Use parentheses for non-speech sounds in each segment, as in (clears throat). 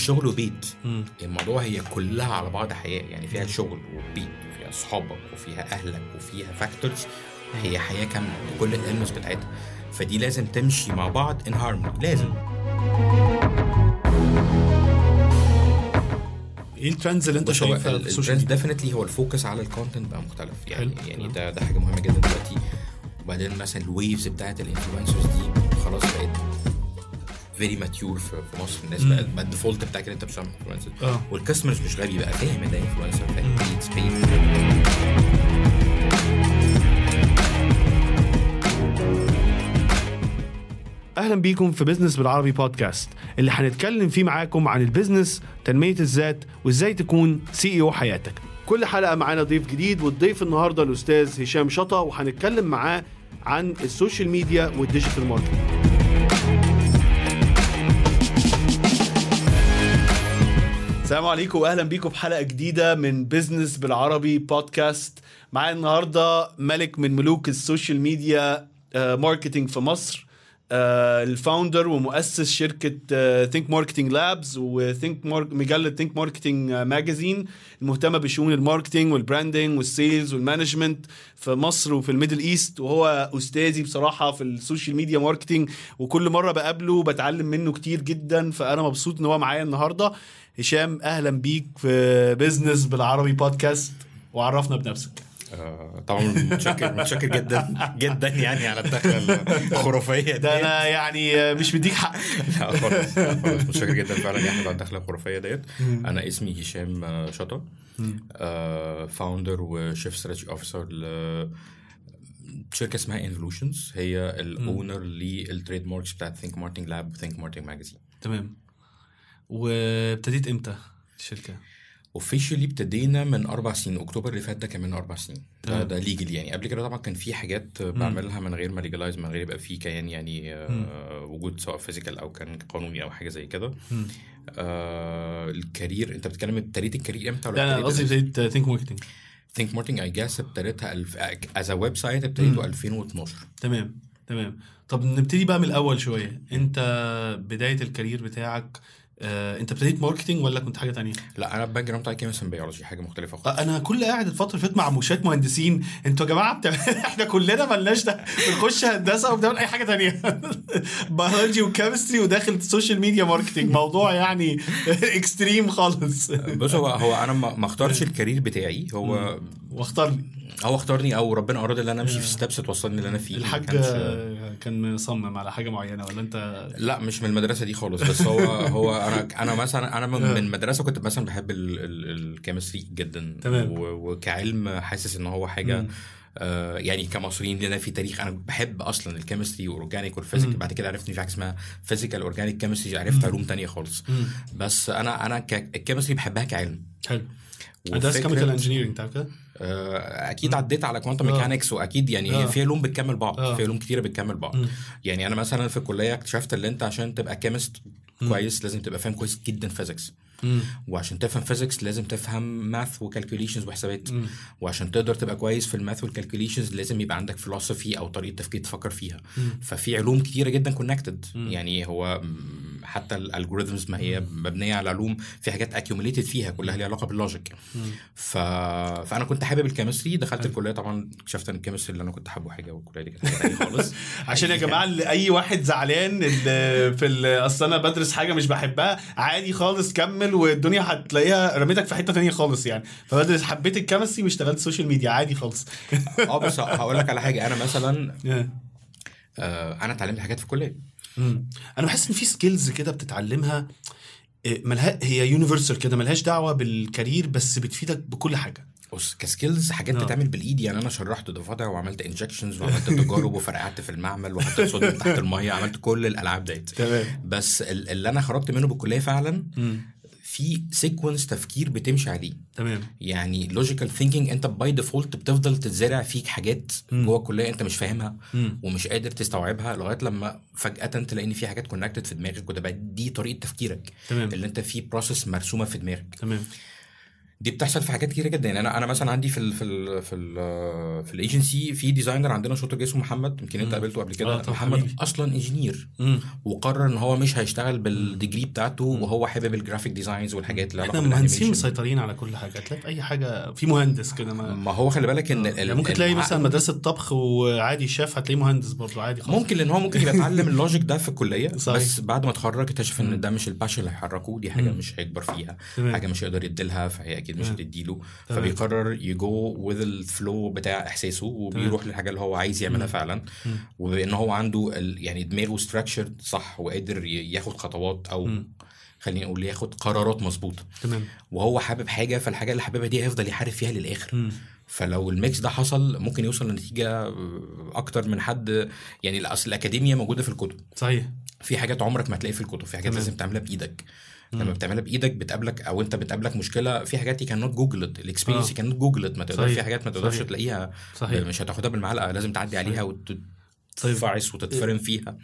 مش شغل وبيت. الموضوع هي كلها على بعض حياة يعني فيها شغل وبيت وفيها أصحابك وفيها أهلك وفيها factors هي حياة كاملة بكل ال elements بتاعتها فدي لازم تمشي مع بعض in harmony لازم إيه ال trends اللي أنت شايفها في ال social media؟ definitely هو ال focus على ال content بقى مختلف يعني حلو. يعني ده ده حاجة مهمة جدا دلوقتي وبعدين مثلا ال waves بتاعت ال influencers دي خلاص بقت very mature في مصر. الناس. بقت بقى ال default بتاعك ان انت بتعمل influencer وال customers مش غبي بقى فاهم إن ده influencer فاهم؟ بيت أهلا بيكم في بزنس بالعربي بودكاست اللي هنتكلم فيه معاكم عن ال business تنمية الذات وإزاي تكون CEO حياتك. كل حلقة معانا ضيف جديد والضيف النهارده الأستاذ هشام شطا وهنتكلم معاه عن ال social media وال digital marketing السلام عليكم واهلا بيكم في حلقة جديدة من بزنس بالعربي بودكاست معايا النهارده ملك من ملوك ال social media آه، marketing في مصر آه، ال founder ومؤسس شركة Think Marketing Labs و Think مجلة Think Marketing Magazine المهتمة بشؤون الماركتينج والبراندنج والسيلز والمانجمنت في مصر وفي ال Middle East. وهو أستاذي بصراحة في ال social media marketing وكل مرة بقابله بتعلم منه كتير جدا فأنا مبسوط إن هو معايا النهارده. هشام أهلا بيك في بزنس بالعربي بودكاست وعرفنا بنفسك. آه، طبعا متشكر متشكر جدا جدا يعني على الدخله الخرافية ده أنا يعني مش مديك حق. لا خالص متشكر جدا فعلا يا احمد على الدخله الخرافية ديت. أنا اسمي هشام شطا founder و chief strategy officer شركة اسمها انفلوشنز هي ال owner لل trademarks بتاعت Think Marketing Lab و Think Marketing Magazine تمام. وابتديت إمتى الشركة؟ officially ابتدينا من أربع سنين أكتوبر اللي فات ده كان من أربع سنين. ده. ده legal يعني. قبل كده طبعا كان في حاجات بعملها من غير ما legalize من غير يبقى في كيان يعني آه وجود سواء physical أو كان قانوني أو حاجة زي كده. آه ال career أنت بتتكلم ابتديت ال career إمتى لا أنا قصدي ابتديت Think Marketing Think Marketing I guess ابتديتها ألف... as website ابتديته 2012 تمام تمام. طب نبتدي بقى من الأول شوية. أنت بداية ال career بتاعك آه، انت ابتديت marketing ولا كنت حاجة تانية؟ لا أنا ال background بتاعي chemistry biology حاجة مختلفة خالص. آه، أنا كل قاعد الفترة اللي فاتت مع مشات مهندسين. أنتوا يا جماعة بتاع... (laughs) إحنا كلنا ملناش ده. بنخش هندسة وبنعمل أي حاجة تانية. (laughs) biology و chemistry وداخل ال social media marketing موضوع يعني extreme خالص. بص هو هو أنا ما اختارش (laughs) ال career بتاعي. هو واختار لي هو اختارني أو ربنا أراد إن أنا أمشي في steps توصلني اللي أنا فيه الحاج آه، كان مصمم على حاجة معينة ولا أنت لا مش من المدرسة دي خالص بس هو (laughs) هو أنا أنا مثلا أنا من, آه. من مدرسه كنت مثلا بحب ال chemistry جدا تمام. وكعلم حاسس إن هو حاجة. آه يعني كمصريين لنا في تاريخ أنا بحب أصلا ال chemistry وال organic وال physics. بعد كده عرفت ان في حاجة اسمها physical organic chemistry عرفت علوم تانية خالص مم. بس أنا أنا ال chemistry بحبها كعلم حلو درست وفكرة- chemical engineering تعرف كده؟ آه، أكيد عديت على quantum آه. mechanics وأكيد يعني آه. هي في علوم بتكمل بعض آه. في علوم كتيرة بتكمل بعض. يعني أنا مثلا في الكلية اكتشفت إن أنت عشان تبقى chemist كويس لازم تبقى فاهم كويس جدا physics مم. وعشان تفهم physics لازم تفهم math و calculations وحسابات مم. وعشان تقدر تبقى كويس في ال math وال calculations لازم يبقى عندك فلسفة أو طريقة تفكير تفكر فيها مم. ففي علوم كتيرة جدا connected مم. يعني هو حتى ال algorithms ما هي مبنية على علوم في حاجات accumulated فيها كلها ليها علاقة بال logic مم. ف... فأنا كنت حابب ال chemistry دخلت الكلية طبعا اكتشفت إن ال chemistry اللي أنا كنت حابه حاجة والكلية دي كانت حاجة خالص (laughs) عشان يا جماعة أي واحد زعلان في أصل أنا بدرس حاجة مش بحبها عادي خالص كمل والدنيا هتلاقيها رميتك في حتة تانية خالص يعني. فبدرس حبيت ال chemistry واشتغلت social media عادي خالص. آه بس هقول لك على حاجة. أنا مثلا آه. أنا اتعلمت حاجات في الكلية. أنا بحس إن في skills كده بتتعلمها إيه، ملها هي universal كده ملهاش دعوة بال career بس بتفيدك بكل حاجة. بص ك skills حاجات آه. بتتعمل بالإيد. يعني أنا شرحت ضفادع وعملت injections وعملت تجارب (laughs) وفرقعت في المعمل وحطيت صوديوم تحت المية عملت كل الألعاب ديت. تمام. بس ال- اللي أنا خرجت منه بالكلية فعلا في sequence تفكير بتمشي عليه. تمام. يعني logical thinking انت by default بتفضل تتزرع فيك حاجات. جوه الكلية انت مش فاهمها مم. ومش قادر تستوعبها لغاية لما فجأة تلاقي إن في حاجات connected في دماغك وتبقى دي طريقة تفكيرك. تمام. اللي انت في process مرسومة في دماغك. تمام. دي بتحصل في حاجات كتيرة جدا يعني أنا أنا مثلا عندي في ال في ال في ال في الايجنسي في designer عندنا شاطر جدا اسمه محمد يمكن أنت. قابلته قبل آه، كده طبعا محمد حبيبي. أصلا engineer. وقرر إن هو مش هيشتغل بال degree بتاعته وهو حابب ال graphic designs والحاجات اللي إحنا مهندسين مسيطرين على كل حاجة تلاقي في أي حاجة في مهندس كده ما ما هو خلي بالك إن يعني ممكن تلاقي مثلا مدرسة طبخ وعادي شيف هتلاقيه مهندس برضه عادي خالص ممكن لأن هو ممكن يبقى اتعلم (laughs) ال logic ده في الكلية صحيح. بس بعد ما اتخرج اكتشف. إن ده مش ال passion اللي هيحركه دي حاجة. مش هيكبر فيها. حاجة مش هيقدر يديلها فهي أكيد مش. هتديله. فبيقرر ي go with ال flow بتاع إحساسه وبيروح للحاجة اللي هو عايز يعملها. فعلا. وبأن هو عنده. يعني دماغه structured صح وقادر ياخد خطوات أو. خليني أقول ياخد قرارات مظبوطة تمام وهو حابب حاجة فالحاجة اللي حاببها دي هيفضل يحارب فيها للآخر مم. فلو ال mix ده حصل ممكن يوصل لنتيجة أكتر من حد يعني اصل الاكاديميا موجودة في الكتب صحيح في حاجات عمرك ما هتلاقي في الكتب في حاجات تمام. لازم تعملها بإيدك. لما بتعملها بإيدك بتقابلك أو أنت بتقابلك مشكلة في حاجات كان نوت جوجلت الاكسبيرينس. كان نوت جوجلت ما تقدر صحيح. في حاجات ما تقدرش صحيح. تلاقيها صحيح مش هتاخدها بالمعلقة لازم تعدي عليها وتتفعس وتتفرم فيها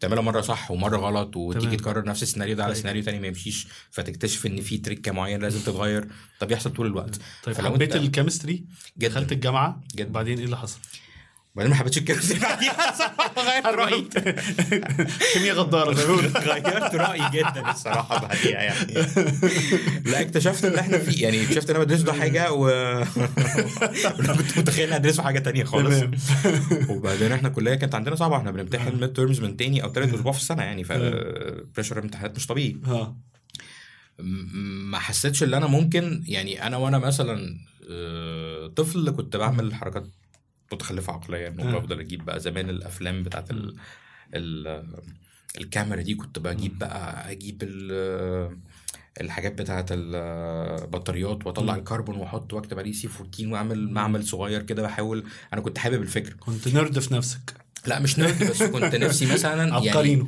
تعملها مرة صح ومرة غلط وتيجي تمام. تكرر نفس السيناريو ده على طيب. سيناريو تاني ما يمشيش فتكتشف إن في طريقة معينة لازم (laughs) تتغير ده بيحصل طول الوقت طيب حبيت ال chemistry دخلت الجامعة جدا. وبعدين إيه اللي حصل؟ وبعدين ما حبيتش ال chemistry بعديها (laughs) غيرت زي ما بيقولوا. غيرت رأيي جدا الصراحة بعديها يعني. لا اكتشفت إن إحنا في يعني اكتشفت إن أنا بدرس ده حاجة و (laughs) كنت متخيل ان ادرسه حاجة تانية خالص. (laughs) وبعدين إحنا الكليه كانت عندنا صعبة. إحنا بنمتحن midterms من تاني أو تالت أسبوع في السنة يعني ف pressure الامتحانات مش طبيعي. ما حسيتش إن أنا ممكن يعني أنا وأنا مثلا آه، طفل كنت بعمل حركات متخلفة عقليا إنه آه. بفضل أجيب بقى زمان الأفلام بتاعت ال ال الكاميرا دي كنت بجيب بقى أجيب ال الحاجات بتاعت البطاريات وأطلع. الكربون وأحط وأكتب عليه سي 14 وأعمل معمل صغير كده بحاول أنا كنت حابب الفكرة. كنت نرد في نفسك. لا مش نرد بس كنت نفسي مثلا (laughs) يعني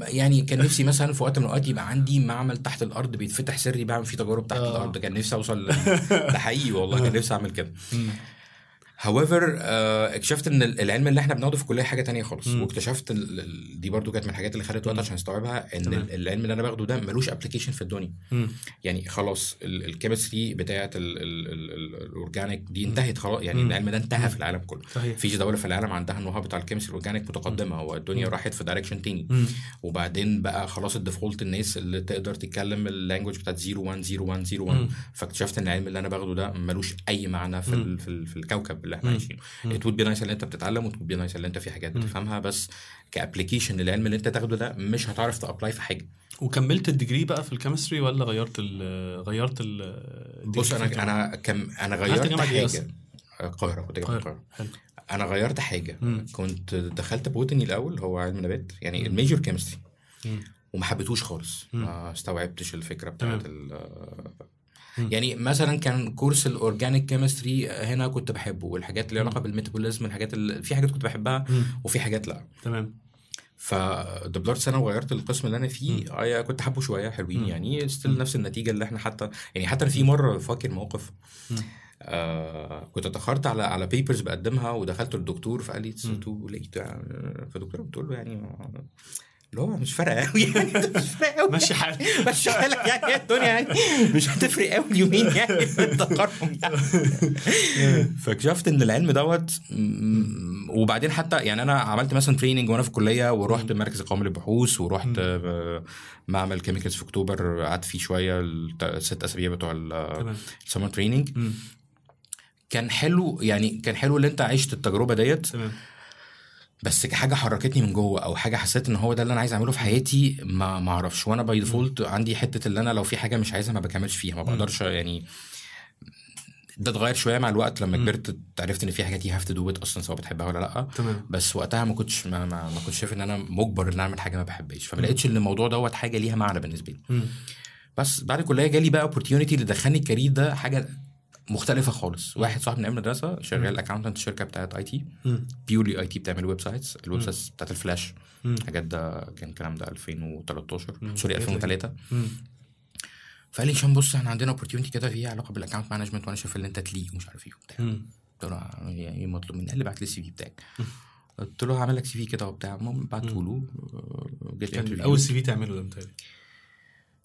يعني كان نفسي مثلا في وقت من الأوقات يبقى عندي معمل تحت الأرض بيتفتح سري بعمل فيه تجارب تحت آه. الأرض. كان نفسي أوصل (laughs) ده حقيقي والله كان نفسي أعمل كده. however اكتشفت إن العلم اللي إحنا بناخده في الكلية حاجة تانية خالص مم. واكتشفت ال- دي برضو كانت من الحاجات اللي خدت وقت. عشان استوعبها إن تمام. ال- العلم اللي أنا باخده ده ملوش application في الدنيا مم. يعني خلاص ال chemistry بتاعت ال organic دي انتهت خلاص يعني مم. العلم ده انتهى في العالم كله صحيح مفيش دولة في العالم عندها ال know بتاع ال chemistry ال organic متقدمة هو الدنيا. راحت في direction تاني مم. وبعدين بقى خلاص ال default الناس اللي تقدر تتكلم ال language بتاعت 010101 مم. فاكتشفت إن العلم اللي أنا باخده ده ملوش أي معنى في في الكوكب اللي إحنا. عايشينه. it would be nice اللي أنت بتتعلم would be nice اللي أنت في حاجات. بتفهمها بس ك application للعلم اللي أنت تاخده ده مش هتعرف ت apply في حاجة وكملت ال degree بقى في ال chemistry ولا غيرت ال غيرت ال ال degree بص أنا؟ أنا كم أنا غيرت حاجة أصلاً؟ القاهرة كنت جامعة القاهرة حلو أنا غيرت حاجة مم. كنت دخلت botany الأول هو علم نبات يعني. ال major chemistry. وما حبيتهوش خالص. ما استوعبتش الفكرة بتاعت. يعني مثلا كان course ال organic chemistry هنا كنت بحبه والحاجات اللي علاقة بال metabolism الحاجات اللي في حاجات كنت بحبها. وفي حاجات لا تمام فدبلرت سنة وغيرت القسم اللي أنا فيه آه كنت حابه شوية حلوين مم. يعني still نفس النتيجة اللي إحنا حتى يعني حتى في مرة فاكر موقف. آه كنت اتأخرت على على papers بقدمها ودخلت الدكتور فقال لي. too late فالدكتور بتقول له يعني اللي هو مش فارقة قوي يعني (laughs) مش فارقة قوي ماشي حالك. ماشي حالك يعني هي الدنيا يعني. مش هتفرق قوي اليومين يعني التقارب يعني. (laughs) فاكتشفت إن العلم دوت وبعدين حتى يعني أنا عملت مثلا training وأنا في الكلية ورحت المركز القومي للبحوث ورحت. آه، معمل chemicals في أكتوبر قعدت فيه شوية الست أسابيع بتوع ال summer training. كان حلو يعني كان حلو اللي أنت عشت التجربة ديت. تمام. بس كحاجة حركتني من جوه أو حاجة حسيت إن هو ده اللي أنا عايز أعمله في حياتي ما ما أعرفش وأنا by default عندي حتة اللي أنا لو في حاجة مش عايزها ما بكملش فيها ما. بقدرش يعني ده اتغير شوية مع الوقت لما. كبرت عرفت إن في حاجات you have to do أصلا سواء بتحبها ولا لأ تمام بس وقتها ما كنتش ما, ما, ما كنتش شايف إن أنا مجبر إن أعمل حاجة ما بحبهاش فما. لقيتش إن الموضوع دوت حاجة ليها معنى بالنسبة لي. بس بعد الكلية جالي بقى opportunity اللي دخلني ال career ده حاجة مختلفة خالص واحد صاحبي من المدرسة شغال accountant شركة بتاعت IT مم. purely IT بتعمل websites ال web. sites بتاعت الفلاش مم. الحاجات ده كان الكلام ده 2013 مم. sorry 2003 مم. فقال لي هشام بص إحنا عندنا opportunity كده فيها علاقة بال account management وأنا شايف ان انت تليق ومش عارف إيه وبتاع. قلت له يعني إيه مطلوب مني قال لي بعت لي ال CV بتاعك قلت له هعمل لك CV كده وبتاع المهم بعته له آه، جيت. أول CV تعمله ده متهيألي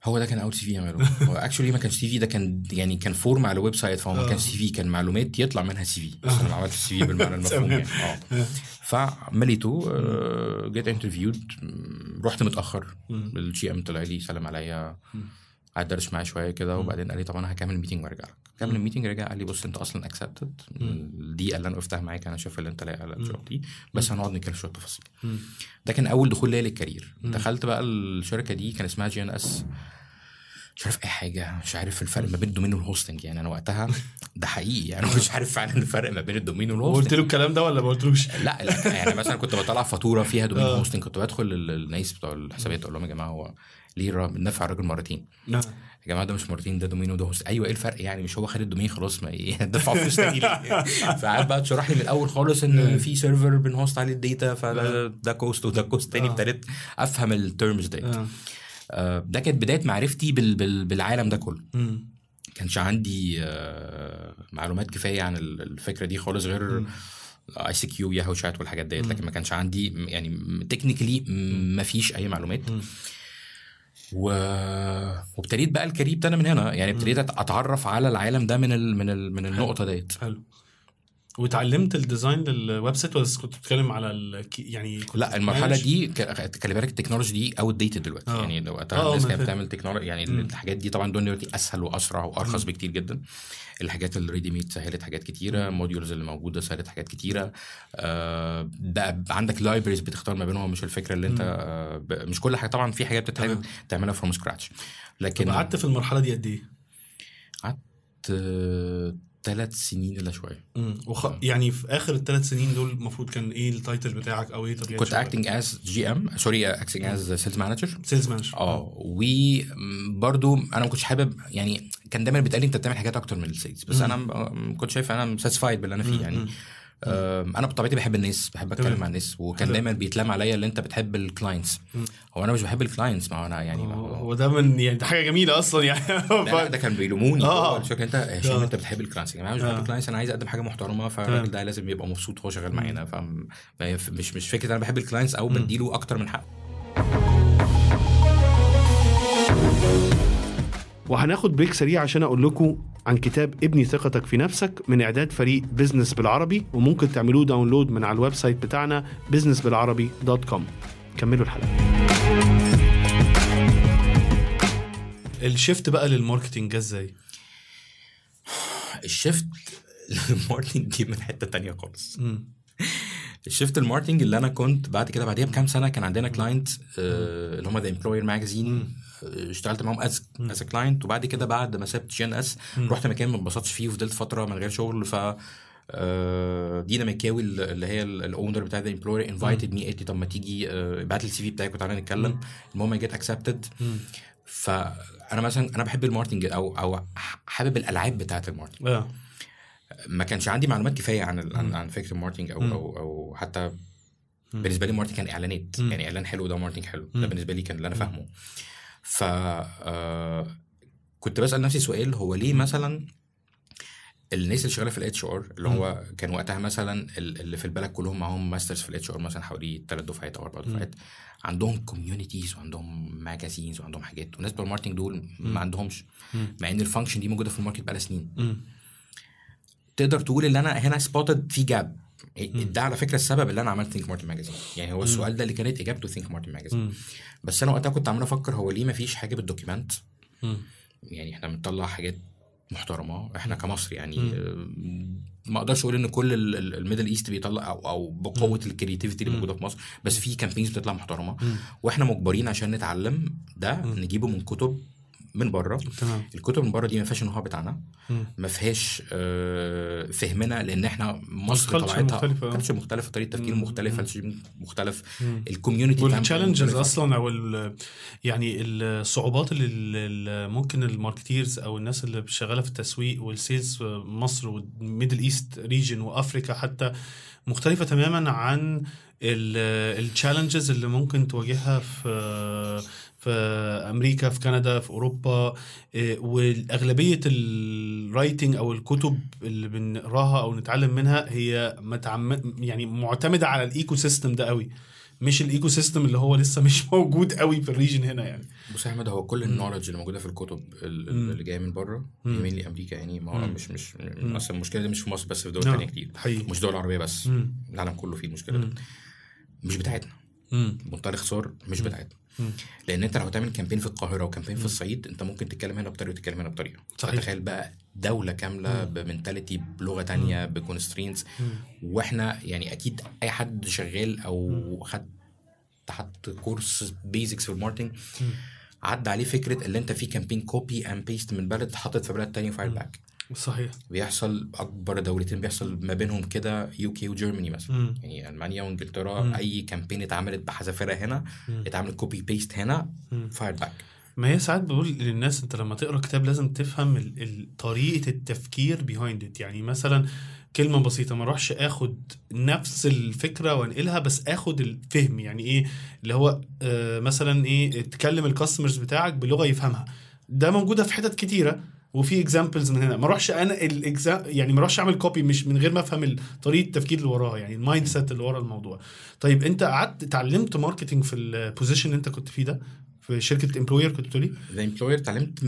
هو ده كان أول CV يا هو actually ما كانش CV ده كان يعني كان form على website فهو ما آه. كانش CV كان معلومات يطلع منها CV بس أنا ما عملتش CV (laughs) بالمعنى المفهوم. يعني. آه. فمليته آه، جيت interviewed رحت متأخر. ال GM طلع لي سلم عليا. قعد درس معايا شوية كده وبعدين قال لي طب أنا هكمل ال meeting وارجع لك كمل ال meeting رجع قال لي بص أنت أصلا accepted الدقيقة اللي أنا وقفتها معاك أنا شايف اللي أنت لايق على الشغل دي بس هنقعد نتكلم شوية تفاصيل. ده كان أول دخول ليا لل career. دخلت بقى الشركة دي كان اسمها GNS مش عارف أي حاجة مش عارف الفرق ما بين ال domain وال hosting يعني أنا وقتها (laughs) ده حقيقي يعني مش عارف فعلا الفرق ما بين ال domain قلت وال hosting له الكلام ده ولا ما قلتلوش؟ (laughs) لا لا يعني مثلا كنت بطلع فاتورة فيها domain (laughs) آه. hosting كنت بدخل ال- الناس بتوع الحسابات أقول لهم يا جماعة هو ليه بندفع الراجل مرتين. نعم. يا جماعة ده مش مرتين ده domain وده host. أيوه إيه الفرق يعني؟ مش هو خد ال domain خلاص ما إيه (laughs) دفع فلوس تاني ليه (laughs) فقعد بقى تشرح لي من الأول خالص إن في server بن host عليه ال data فده ده cost وده cost تاني آه. ابتديت أفهم ال terms ديت آه. آه، ده كانت بداية معرفتي بال بال بالعالم ده كله. كانش عندي آه، معلومات كفاية عن ال- الفكرة دي خالص غير ICQ Yahoo chat والحاجات ديت. لكن ما كانش عندي يعني technically ما فيش أي معلومات. مم. و... وابتديت بقى ال career ابتدى من هنا. يعني ابتديت أتعرف على العالم ده من ال... من ال... من النقطة ديت. حلو. واتعلمت ال design لل website ولا كنت بتتكلم على ال... يعني كنت لا المرحلة؟ دي خلي بالك ال technology دي outdated دلوقتي آه. يعني لو وقتها آه، الناس كانت. بتعمل technology يعني مم. الحاجات دي طبعا دلوقتي أسهل وأسرع وأرخص بكتير جدا الحاجات ال ready made سهلت حاجات كتيرة ال modules اللي موجودة سهلت حاجات كتيرة آه بقى عندك layers بتختار ما بينهم مش الفكرة اللي انت آه مش كل حاجة طبعا في حاجات بتتعمل. تعملها from scratch لكن قعدت في المرحلة دي قد إيه؟ ثلاث سنين إلا شوية. مم. وخ... يعني في آخر الثلاث سنين دول المفروض كان إيه ال title بتاعك أو إيه طبيعة كنت acting as GM sorry acting as sales manager sales manager آه. وبرضو أنا ما كنتش حابب يعني كان دايما بيتقال لي أنت بتعمل حاجات أكتر من ال sales بس أنا م- كنت شايف أنا satisfied باللي أنا فيه يعني. آم، أنا بطبيعتي بحب الناس بحب أتكلم. مع الناس وكان. دايما بيتلام عليا اللي أنت بتحب ال clients هو أنا مش بحب ال clients ما هو أنا يعني ما هو ده من يعني ده حاجة جميلة أصلا يعني لا, لا ده (laughs) كان بيلوموني آه. الشكل أنت هشام آه. أنت بتحب ال clients يا جماعة مش آه. بحب ال clients أنا عايز أقدم حاجة محترمة. فالراجل ده لازم يبقى مبسوط وهو شغال معانا ف مش مش فكرة أنا بحب ال clients أو بديله أكتر من حقه وهناخد break سريع عشان أقول لكم عن كتاب ابني ثقتك في نفسك من إعداد فريق business بالعربي وممكن تعملوه download من على ال website بتاعنا business بالعربي dot com كملوا الحلقة. ال shift بقى لل marketing جه إزاي؟ ال shift ال marketing دي من حتة تانية خالص. ال shift ال marketing اللي أنا كنت بعد كده بعديها بكام سنة كان عندنا client اللي هم The Employer magazine اشتغلت معاهم as as client وبعد كده بعد ما سبت GNS رحت مكان ما اتبسطتش فيه وفضلت فترة من غير شغل. ف آه، دينا مكاوي اللي هي ال owner بتاع The Employer invited me قالت لي طب ما تيجي آه، ابعت لي ال CV بتاعك وتعالى نتكلم. المهم جيت accepted فانا مثلا أنا بحب ال marketing أو أو حابب الألعاب بتاعت ال marketing آه. ما كانش عندي معلومات كفاية عن عن, عن فكرة ال marketing أو أو أو حتى بالنسبة لي ال marketing كان إعلانات. يعني إعلان حلو ده marketing حلو. ده بالنسبة لي كان اللي أنا فاهمه. ف آه، كنت بسأل نفسي سؤال هو ليه مثلا الناس اللي شغالة في ال HR اللي هو كان وقتها مثلا ال- اللي في البلد كلهم معاهم masters في ال HR مثلا حوالي ثلاث دفعات أو أربع دفعات عندهم communities وعندهم magazines وعندهم حاجات والناس بتوع ال marketing دول ما عندهمش مع إن ال function دي موجودة في ال market بقالها سنين. تقدر تقول إن أنا هنا spotted في gap ده على فكرة السبب اللي أنا عملت Think Marketing Magazine يعني هو السؤال ده اللي كانت إجابته Think Marketing Magazine. بس أنا وقتها كنت عمال أفكر هو ليه ما فيش حاجة بال document. يعني إحنا بنطلع حاجات محترمة. إحنا كمصر يعني ما أقدرش أقول إن كل ال- ال- Middle East بيطلع أو أو بقوة ال creativity اللي موجودة في مصر بس في campaigns بتطلع محترمة. وإحنا مجبرين عشان نتعلم ده نجيبه من كتب من بره تمام الكتب من بره دي ما فيهاش النوع بتاعنا. ما فيهاش آه، فهمنا لأن إحنا مصر طبيعتها مختلفة، آه. مختلفة طريقة تفكير. مختلفة مختلف ال community وال challenges أصلا أو ال يعني الصعوبات اللي اللي ممكن ال marketers أو الناس اللي شغالة في التسويق وال sales في مصر وال Middle East region و Africa حتى مختلفة تماما عن ال challenges اللي ممكن تواجهها في في أمريكا في كندا في أوروبا إيه، والأغلبية ال writing أو الكتب اللي بنقراها أو نتعلم منها هي متعم يعني معتمدة على ال ecosystem ده قوي مش ال ecosystem اللي هو لسه (laughs) مش موجود قوي في ال region هنا يعني بص يا أحمد هو كل ال knowledge اللي موجودة في الكتب. اللي جاية من بره. mainly أمريكا يعني ما هو. مش مش. أصلا المشكلة دي مش في مصر بس في دول نعم. تانية كتير حقيقي مش دول عربية بس. العالم كله فيه المشكلة دي. مش بتاعتنا. بمنتهى الاختصار مش. بتاعتنا. لأن أنت لو هتعمل campaign في القاهرة و campaign في الصعيد أنت ممكن تتكلم هنا بطريقة وتتكلم هنا بطريقة صحيح. تخيل بقى دولة كاملة. ب mentality بلغة تانية ب constraints مم. وإحنا يعني أكيد أي حد شغال أو خد تحت كورس basics في ال marketing. عدى عليه فكرة اللي أنت في campaign copy and paste من بلد اتحطت في بلد تاني و fire مم. back صحيح. بيحصل أكبر دولتين بيحصل ما بينهم كده UK و Germany مثلا. مم. يعني ألمانيا وإنجلترا مم. أي campaign اتعملت بحذافيرها هنا مم. اتعملت copy paste هنا. fire back ما هي ساعات بقول للناس أنت لما تقرأ كتاب لازم تفهم طريقة التفكير behind it يعني مثلا كلمة بسيطة ما أروحش آخد نفس الفكرة وأنقلها بس آخد الفهم. يعني إيه؟ اللي هو آه مثلا إيه؟ تكلم ال customers بتاعك بلغة يفهمها. ده موجودة في حتت كتيرة. وفي examples من هنا. ما اروحش أنا ال exam يعني ما اروحش أعمل copy مش من غير ما أفهم طريقة التفكير اللي وراها يعني ال mindset اللي ورا الموضوع. طيب أنت قعدت اتعلمت marketing في ال position اللي أنت كنت فيه ده؟ في شركة Employer كنت بتقولي؟ The Employer اتعلمت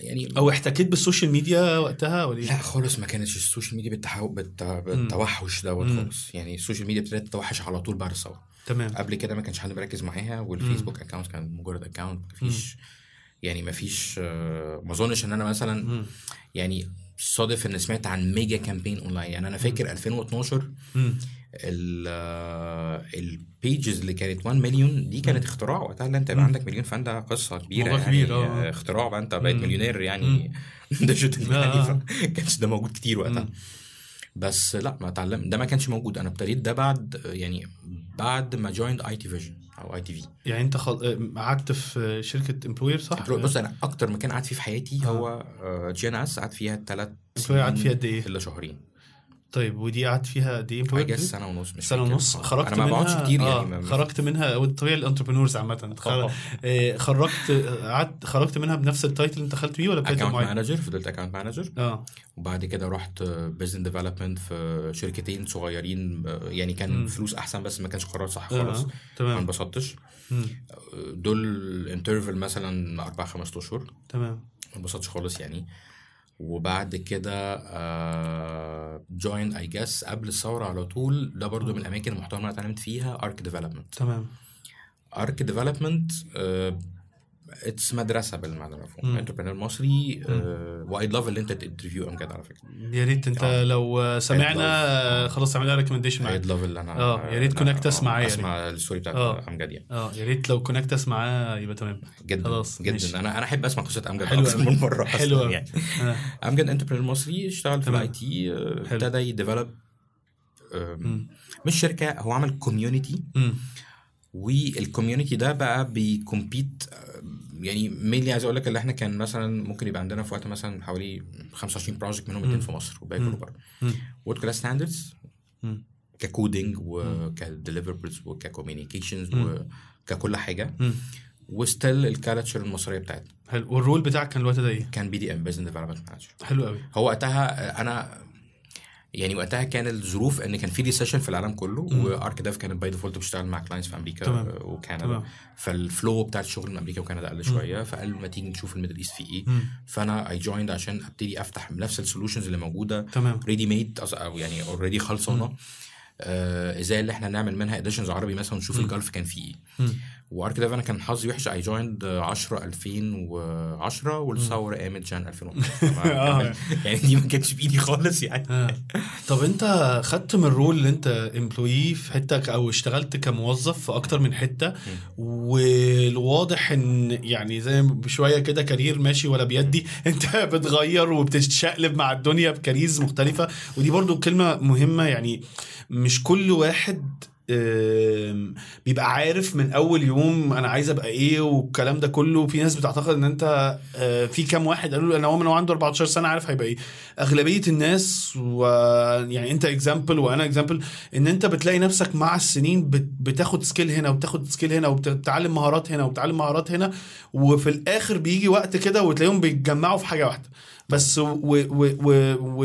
يعني أو احتكيت بال social media وقتها ولا لا إيه؟ خالص ما كانتش ال social media بالتحو... بالت... بالتوحش دوت. خالص. يعني ال social media ابتدت تتوحش على طول بعد الثورة. تمام. قبل كده ما كانش حد مركز معاها وال Facebook account كان مجرد account مفيش يعني مفيش آه، ما اظنش ان أنا مثلا. يعني صادف ان سمعت عن ميجا كامبين أونلاين يعني أنا فاكر 2012 مم. البيجز اللي كانت 1 مليون دي كانت اختراع وقتها اللي انت يبقى. عندك مليون فان ده قصة كبيرة يعني كبير، آه. آه، اختراع بقى أنت بقيت. مليونير يعني (laughs) ديجيتال آه، يعني آه. فما كانش ده موجود كتير وقتها. بس لا ما اتعلم ده ما كانش موجود أنا ابتديت ده بعد يعني بعد ما جويند اي تي فيجن أو اي تي في يعني انت خل... قعدت في شركة امبلوير صح؟ بص أنا أكتر مكان قعدت فيه في حياتي آه. هو جي ان اس قعدت فيها ثلاث امبلوير قعدت فيها قد إيه؟ إلا شهرين طيب ودي قعدت فيها قد إيه؟ Guess سنة ونص مش سنة. ونص. آه. خرجت أنا ما بقعدش كتير آه يعني ما- خرجت منها والطبيعي الانتربرنورز عامة. خر... آه، خرجت قعدت خرجت منها بنفس التايتل اللي انت دخلت بيه ولا بتايتل اكونت معين؟ مانجر فضلت اكونت مانجر آه. وبعد كده رحت بزنس ديفلوبمنت في شركتين صغيرين آه، يعني كان مم. فلوس أحسن بس ما كانش قرار صح آه، خالص. ما تمام انبسطتش. مم. دول انترفل مثلا أربع خمس أشهر. تمام. ما انبسطتش خالص يعني. وبعد كده جوين اي جاس قبل الثورة على طول. ده برضو من الأماكن المحترمة اللي اتعلمت فيها ارك ديفلوبمنت تمام. ارك ديفلوبمنت اتس مدرسة بالمعنى. المفهوم انتربرينور مصري وأي لاف اللي أنت تنترفيو امجد على فكرة يا ريت أنت آه. لو سمعنا آه، خلاص اعمل لها ريكومنديشن معاك ايد لاف اللي أنا آه، يا ريت كونكتس آه، معايا أسمع الستوري بتاعت آه. امجد يعني آه يا ريت لو كونكتس معاه يبقى تمام جدا خلاص، جدا ماشي. أنا أنا أحب أسمع قصة امجد حلو أوي. من مرة (laughs) حلو. يعني آه. امجد entrepreneur مصري اشتغل في. ال IT. ابتدى ي develop. مش شركة هو عمل community. وال community ده بقى بي compete يعني mainly عايز أقول لك اللي إحنا كان مثلا ممكن يبقى عندنا في وقت مثلا حوالي 25 project منهم مم. اتنين في مصر والباقي كله. بره. world class standards مم. ك coding وك deliverables وك communications. وككل حاجة. وستيل ال culture المصرية بتاعتنا حلو وال role بتاعك كان الوقت ده إيه؟ كان BDM business development manager حلو قوي هو وقتها أنا يعني وقتها كان الظروف إن كان في recession في العالم كله. وارك ديف كانت by default بتشتغل مع clients في أمريكا تمام. وكندا تمام فال flow بتاع الشغل من أمريكا وكندا قل شوية فقالوا ما تيجي نشوف ال Middle East في إيه. فأنا I joined عشان أبتدي أفتح نفس ال solutions اللي موجودة ready made أو يعني already خلصانة آه إزاي اللي إحنا نعمل منها editions عربي مثلا ونشوف. الجلف كان فيه إيه. وارك ديف أنا كان حظي وحش. I joined 10 2010 والثوره قامت Jan 2011 (laughs) آه. يعني دي ما كانتش بإيدي خالص يعني. آه. طب انت خدت من ال role اللي انت employee في حتة أو اشتغلت كموظف في أكتر من حتة. والواضح ان يعني زي بشوية كده career ماشي ولا بيدي انت (laughs) بتغير وبتتشقلب مع الدنيا ب careers مختلفة. ودي برضو كلمة مهمة يعني مش كل واحد بيبقى عارف من أول يوم أنا عايز أبقى إيه والكلام ده كله. في ناس بتعتقد إن أنت آه، في كام واحد قالوا أنا هو من عنده 14 سنة عارف هيبقى إيه. أغلبية الناس ويعني أنت example وأنا example إن أنت بتلاقي نفسك مع السنين بت- بتاخد skill هنا وبتاخد skill هنا وبتتعلم مهارات هنا وبتتعلم مهارات هنا وفي الآخر بيجي وقت كده وتلاقيهم بيتجمعوا في حاجة واحدة. بس و و و و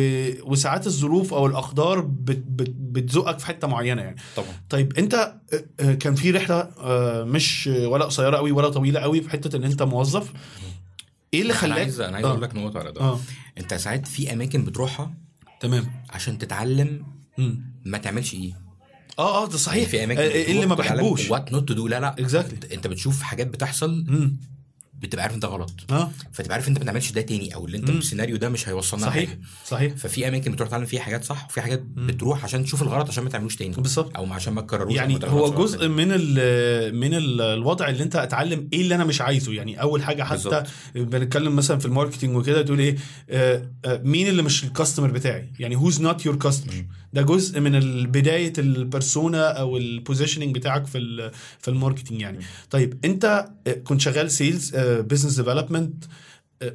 وساعات الظروف أو الأقدار بت بت بتزقك في حتة معينة يعني. طبعا. طيب أنت آه، آه، كان في رحلة آه، مش ولا قصيرة قوي ولا طويلة قوي في حتة إن أنت موظف. إيه اللي أنا خلاك؟ عايز أنا عايز آه. أقول لك نقطة على ده. آه. أنت ساعات في أماكن بتروحها تمام. عشان تتعلم. ما تعملش إيه. آه آه ده صحيح. في أماكن آه، إيه اللي ما بحبوش؟ what not to do لا لا. Exactly. أنت بتشوف حاجات بتحصل مم. بتبقى عارف انت غلط. آه. فتبقى عارف أنت ما تعملش ده تاني أو اللي أنت مم. السيناريو ده مش هيوصلنا صحيح لحاجة. صحيح. ففي أماكن بتروح تعلم فيها حاجات صح وفي حاجات بتروح عشان تشوف الغلط عشان ما تعملوش تاني. بالظبط. أو عشان ما تكرروش يعني هو جزء غلط من ال من ال الوضع اللي أنت اتعلم إيه اللي أنا مش عايزه. يعني أول حاجة حتى. بنتكلم مثلا في ال marketing وكده تقول إيه آه، آه، مين اللي مش ال customer بتاعي؟ يعني who's not your customer ده جزء من بداية ال persona أو ال positioning بتاعك في في ال marketing يعني. طيب أنت آه، كنت شغال sales business development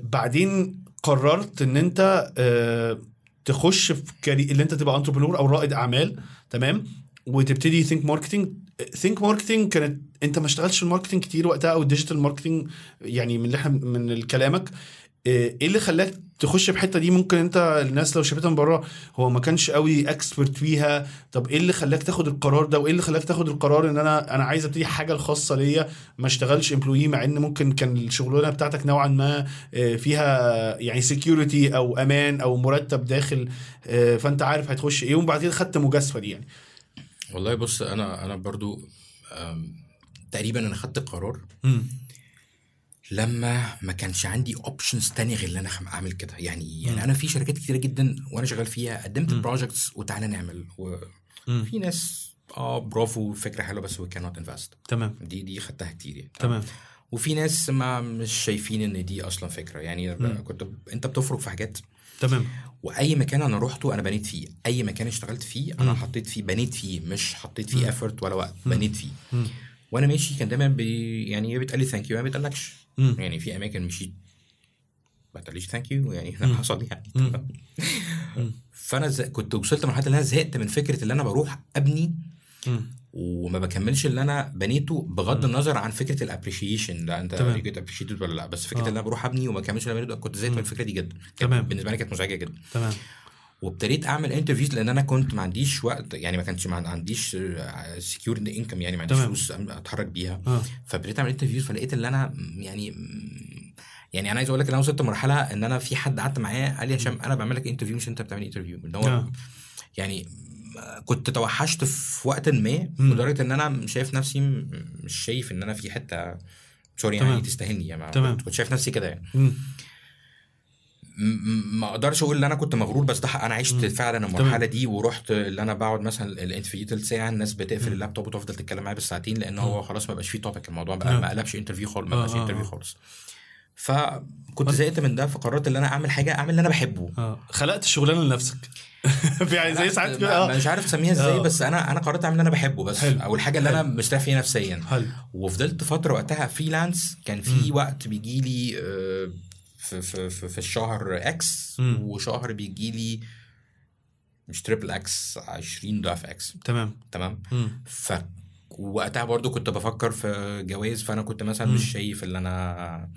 بعدين قررت إن أنت آه، تخش في career اللي أنت تبقى entrepreneur أو رائد أعمال تمام؟ وتبتدي Think Marketing Think Marketing كانت أنت ما اشتغلتش في ال marketing كتير وقتها أو ال digital marketing يعني من اللي إحنا من كلامك. إيه اللي خلاك تخش الحتة دي ممكن انت الناس لو شافتها من بره هو ما كانش قوي expert فيها. طب إيه اللي خلاك تاخد القرار ده؟ وايه اللي خلاك تاخد القرار ان أنا أنا عايز ابتدي حاجة الخاصة ليا؟ ما اشتغلش employee مع ان ممكن كان الشغلانة بتاعتك نوعا ما آه، فيها يعني security أو أمان أو مرتب داخل آه، فأنت عارف هتخش إيه. وبعد كده خدت مجازفة دي يعني. والله بص أنا أنا برضو تقريبا أنا خدت القرار. لما ما كانش عندي options تانية غير ان أنا أعمل كده. يعني يعني أنا في شركات كتيرة جدا وأنا شغال فيها قدمت projects وتعالى نعمل. وفي ناس آه برافو فكرة حلوة بس وي كانوت انفست تمام. دي دي خدتها كتير يعني. تمام. وفي ناس ما مش شايفين إن دي أصلا فكرة. يعني كنت أنت بتفرق في حاجات. تمام. وأي مكان أنا روحته أنا بنيت فيه. أي مكان اشتغلت فيه أنا حطيت فيه. بنيت فيه. مش حطيت فيه effort ولا وقت. بنيت فيه. وأنا ماشي كان دايما بي يعني يا بيتقال لي thank you يا ما بيتقالكش. مم. يعني في أماكن مشيت. ما تقوليش thank you يعني ده حصل يعني. فأنا ز... كنت وصلت لمرحلة إن أنا زهقت من فكرة إن أنا بروح أبني مم. وما بكملش اللي أنا بنيته بغض النظر عن فكرة ال appreciation لا أنت. get appreciated ولا لأ بس فكرة آه. إن أنا بروح أبني وما بكملش اللي أنا بنيته كنت زهقت من الفكرة دي جدا. تمام. بالنسبة لي كانت مزعجة جدا. تمام. وابتديت اعمل interviews لأن أنا كنت ما عنديش وقت يعني ما كانش ما عنديش secure income يعني ما عنديش. فلوس اتحرك بيها آه فابتديت اعمل interviews فلقيت اللي أنا يعني يعني أنا عايز أقول لك ان أنا وصلت لمرحلة ان أنا في حد قعدت معاه قال لي هشام أنا بعمل لك interview مش انت بتعمل interview ان هو آه. يعني كنت توحشت في وقت ما. لدرجة ان أنا شايف نفسي مش شايف ان أنا في حتة sorry. يعني تستاهلني يعني. كنت شايف نفسي كده يعني ما أقدرش أقول ان أنا كنت مغرور بس ده أنا عشت فعلا المرحلة دي ورحت اللي أنا بقعد مثلا ال interview تلت ساعه الناس بتقفل اللابتوب وتفضل تتكلم معايا بالساعتين لأن هو خلاص ما بقاش فيه topic الموضوع بقى آه. ما قلبش interview خالص ما آه، بقاش آه، interview آه. خالص. فكنت زهقت من ده فقررت ان أنا اعمل حاجة اعمل اللي أنا بحبه. آه. خلقت الشغلانه لنفسك. (laughs) يعني زي ساعات كده آه. مش عارف أسميها إزاي آه. بس أنا أنا قررت أعمل اللي أنا بحبه بس. حلو. أو الحاجة اللي أنا. مرتاح فيها نفسيا. حلو. وفضلت فترة وقتها freelance كان في وقت بيجي لي آه، في في في, في الشهر X. وشهر بيجي لي مش triple X 20 ضعف X تمام تمام. ف وقتها برضو كنت بفكر في جواز فأنا كنت مثلا. مش شايف اللي أنا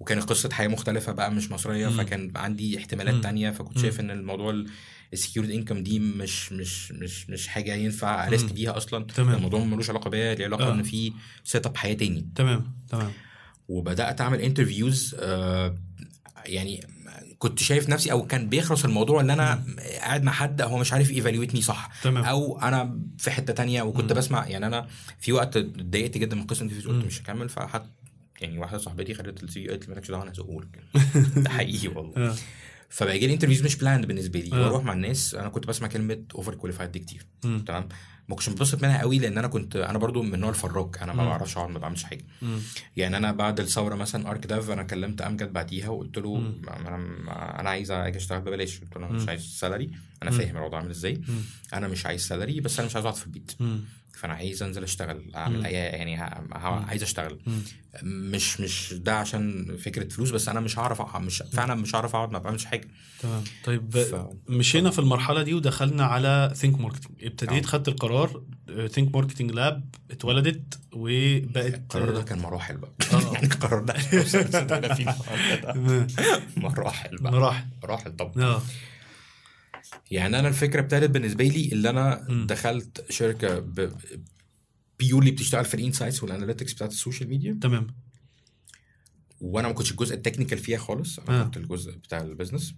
وكانت قصة حياة مختلفة بقى مش مصرية. فكان عندي احتمالات مم. تانية فكنت. شايف إن الموضوع ال secured income دي مش مش مش مش حاجة ينفع أ risk مم. بيها أصلا تمام. الموضوع ملوش علاقة بيا ليه علاقة آه. إن في setup حياة تاني تمام تمام وبدأت أعمل interviews آه يعني كنت شايف نفسي أو كان بيخلص الموضوع إن أنا قاعد مع حد هو مش عارف ي evaluate ني صح تمام. أو أنا في حتة تانية وكنت مم. بسمع يعني أنا في وقت اتضايقت جدا من قصة ال interviews مم. قلت مش هكمل فحد يعني واحدة صاحبتي خدت ال CV قالت لي مالكش دعوة أنا هزقهولك (laughs) ده حقيقي والله آه فبقى لي interviews مش planned بالنسبة لي آه. وأروح مع الناس أنا كنت بسمع كلمة overqualified دي كتير. تمام ما كنتش مبسط منها قوي لأن أنا كنت أنا برضو من نوع ال freak أنا ما. بعرفش أقعد ما بعملش حاجة. يعني أنا بعد الثورة مثلا أرك داف أنا كلمت أمجد بعديها وقلت له مم. أنا أنا عايز أجي أشتغل ببلاش قلت له أنا مش. عايز salary أنا. فاهم الوضع عامل إزاي. أنا مش عايز salary بس أنا مش عايز أقعد في البيت مم. فأنا عايز أنزل أشتغل أعمل اي يعني عايز أشتغل. مم. مش مش ده عشان فكرة فلوس بس أنا مش هعرف مش فعلا مش هعرف أقعد ما بعملش حاجة. تمام. طيب ف- مشينا في المرحلة دي ودخلنا على Think Marketing ابتديت آه. خدت القرار Think Marketing Lab اتولدت وبقت القرار ده كان مراحل بقى. آه. (laughs) يعني القرار ده (laughs) مراحل بقى. مراحل. مراحل طبعا. آه. يعني أنا الفكرة ابتدت بالنسبة لي اللي أنا مم. دخلت شركة ب... purely بتشتغل في ال insights وال analytics بتاعت ال social media تمام وأنا ما كنتش الجزء ال technical فيها خالص أنا آه. كنت الجزء بتاع ال business.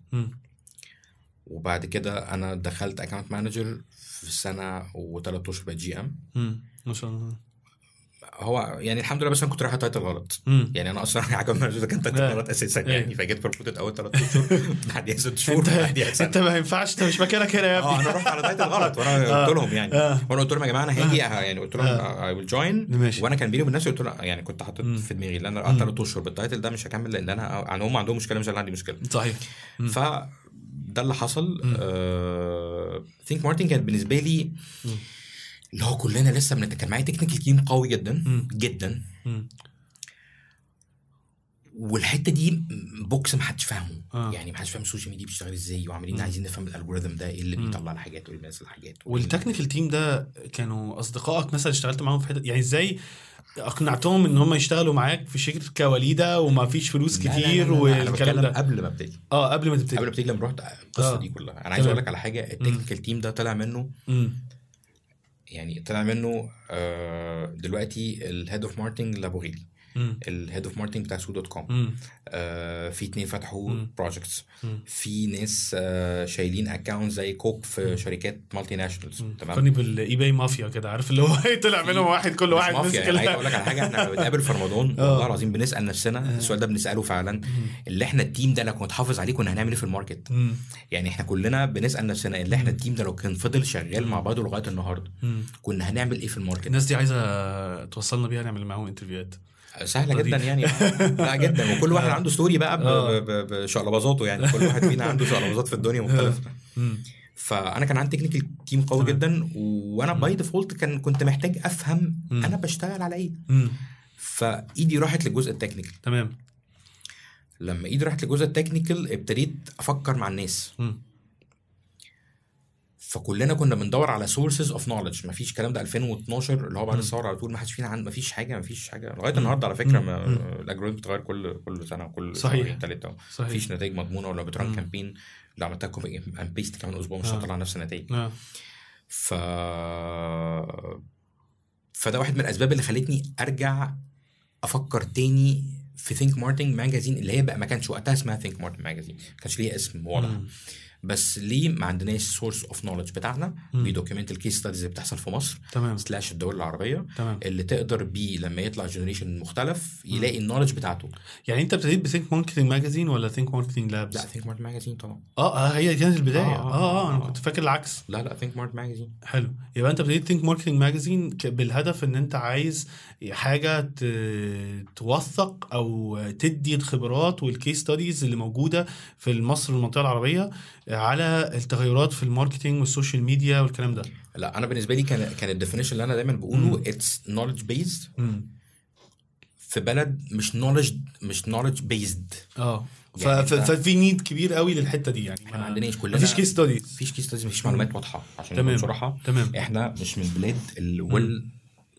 وبعد كده أنا دخلت account manager في سنة وثلاث أشهر بقيت GM. ما شاء الله هو يعني الحمد لله بس أنا كنت رايح title غلط مم. يعني أنا أصلا account manager ده كان title آه. غلط أساسا إيه. يعني فجيت promoted أول ثلاث اشهر (laughs) بعديها ست شهور انت بعديها سنة أنت ما ينفعش أنت مش مكانك هنا يا آه ابني أنا رحت على title غلط وأنا (laughs) قلت لهم يعني آه. وأنا قلت لهم يا جماعة أنا هاجي آه. يعني قلت لهم I will join. وأنا كان بيني وبين نفسي قلت لهم يعني كنت حاطط. في دماغي إن أنا ثلاث أشهر بال title ده مش هكمل لأن أنا يعني هم عندهم مشكلة مش أنا عندي مشكلة صحيح مم. فده اللي حصل Think Marketing كانت بالنسبة لي. اللي هو كلنا لسه بنت كان معايا technical team قوي جدا مم. جدا مم. والحتة دي box ما حدش فاهمه آه. يعني ما حدش فاهم ال social media بتشتغل إزاي وعمالين. عايزين نفهم ال algorithm ده إيه اللي. بيطلع الحاجات وإيه اللي بينزل الحاجات وال technical team ده كانوا أصدقائك مثلا اشتغلت معاهم في حتة يعني إزاي أقنعتهم إن هم يشتغلوا معاك في شركة وليده وما فيش فلوس لا، لا، لا، كتير لا، لا، أنا والكلام ده قبل ما ابتدي آه قبل ما قبل تبتدي ما ابتدي لما رحت القصة آه. دي كلها أنا عايز. أقول لك على حاجة ال technical team ده طلع منه مم. يعني طلع منه آه، دلوقتي ال head of marketing لابوغيلي. ال head of marketing بتاع Souq.com مم. آه، في اتنين فتحوا مم. projects مم. في ناس آه، شايلين account زي كوك في شركات multinationals تمام؟ فكرني بال PayPal Mafia كده عارف اللي هو (laughs) طلع منهم واحد كل واحد مافيا. يعني عايز أقول لك على حاجة إحنا بنتقابل في رمضان (laughs) آه. والله العظيم بنسأل نفسنا السؤال ده بنسأله فعلا. اللي إحنا ال team ده لو كنت حافظ عليه كنا هنعمل إيه في ال market؟ مم. يعني إحنا كلنا بنسأل نفسنا اللي إحنا ال team ده لو كان فضل شغال مع بعضه لغاية النهارده مم. كنا هنعمل إيه في ال market؟ الناس دي عايزة توصلنا بيها نعمل معاهم انترفيوهات سهلة. جدا يعني لا جدا وكل واحد عنده story بقى آه. بشقلباظاته يعني كل واحد فينا عنده شقلباظات في الدنيا مختلفة. فأنا كان عندي technical team قوي. جدا وأنا by default كان كنت محتاج أفهم. أنا بشتغل على إيه. فإيدي راحت للجزء ال technical تمام لما إيدي راحت للجزء ال technical ابتديت أفكر مع الناس مم. فكلنا كنا بندور على sources of knowledge مفيش الكلام ده 2012 اللي هو بعد. الثورة على طول ما حدش فينا عند مفيش حاجة مفيش حاجة لغاية النهارده على فكرة. ما. ال algorithm بتتغير كل كل سنة وكل صحيح. ثلاثة صحيح مفيش نتائج مضمونة ولا بت run. campaign لو عملتها copy and paste كمان أسبوع مش آه. هتطلع نفس النتائج آه. ف فده واحد من الأسباب اللي خلتني أرجع أفكر تاني في Think Marketing Magazine اللي هي بقى ما كانش وقتها اسمها Think Marketing Magazine ما كانش ليها اسم واضح. بس ليه ما عندناش source of knowledge بتاعنا. بي document ال case studies اللي بتحصل في مصر. تمام. slash الدول العربية. تمام. اللي تقدر بيه لما يطلع generation مختلف يلاقي ال knowledge بتاعته. يعني انت ابتديت ب Think Marketing Magazine ولا Think Marketing Labs؟ لا Think Marketing Magazine طبعا. آه آه هي كانت البداية. آه، آه آه، آه, أنا آه. كنت فاكر العكس. لا لا Think Marketing Magazine حلو. يبقى انت ابتديت Think Marketing Magazine بالهدف ان انت عايز حاجة توثق أو تدي الخبرات وال case studies اللي موجودة في مصر والمنطقة العربية. على التغيرات في ال marketing وال social media والكلام ده. لا أنا بالنسبة لي كان كان ال definition اللي أنا دايما بقوله it's knowledge based. في بلد مش knowledge مش knowledge based آه. يعني ففي need كبير قوي للحتة دي يعني. إحنا ما عندناش كلنا مفيش case studies مفيش case studies مفيش معلومات واضحة. عشان تمام. بصراحه تمام. إحنا مش من البلاد ال well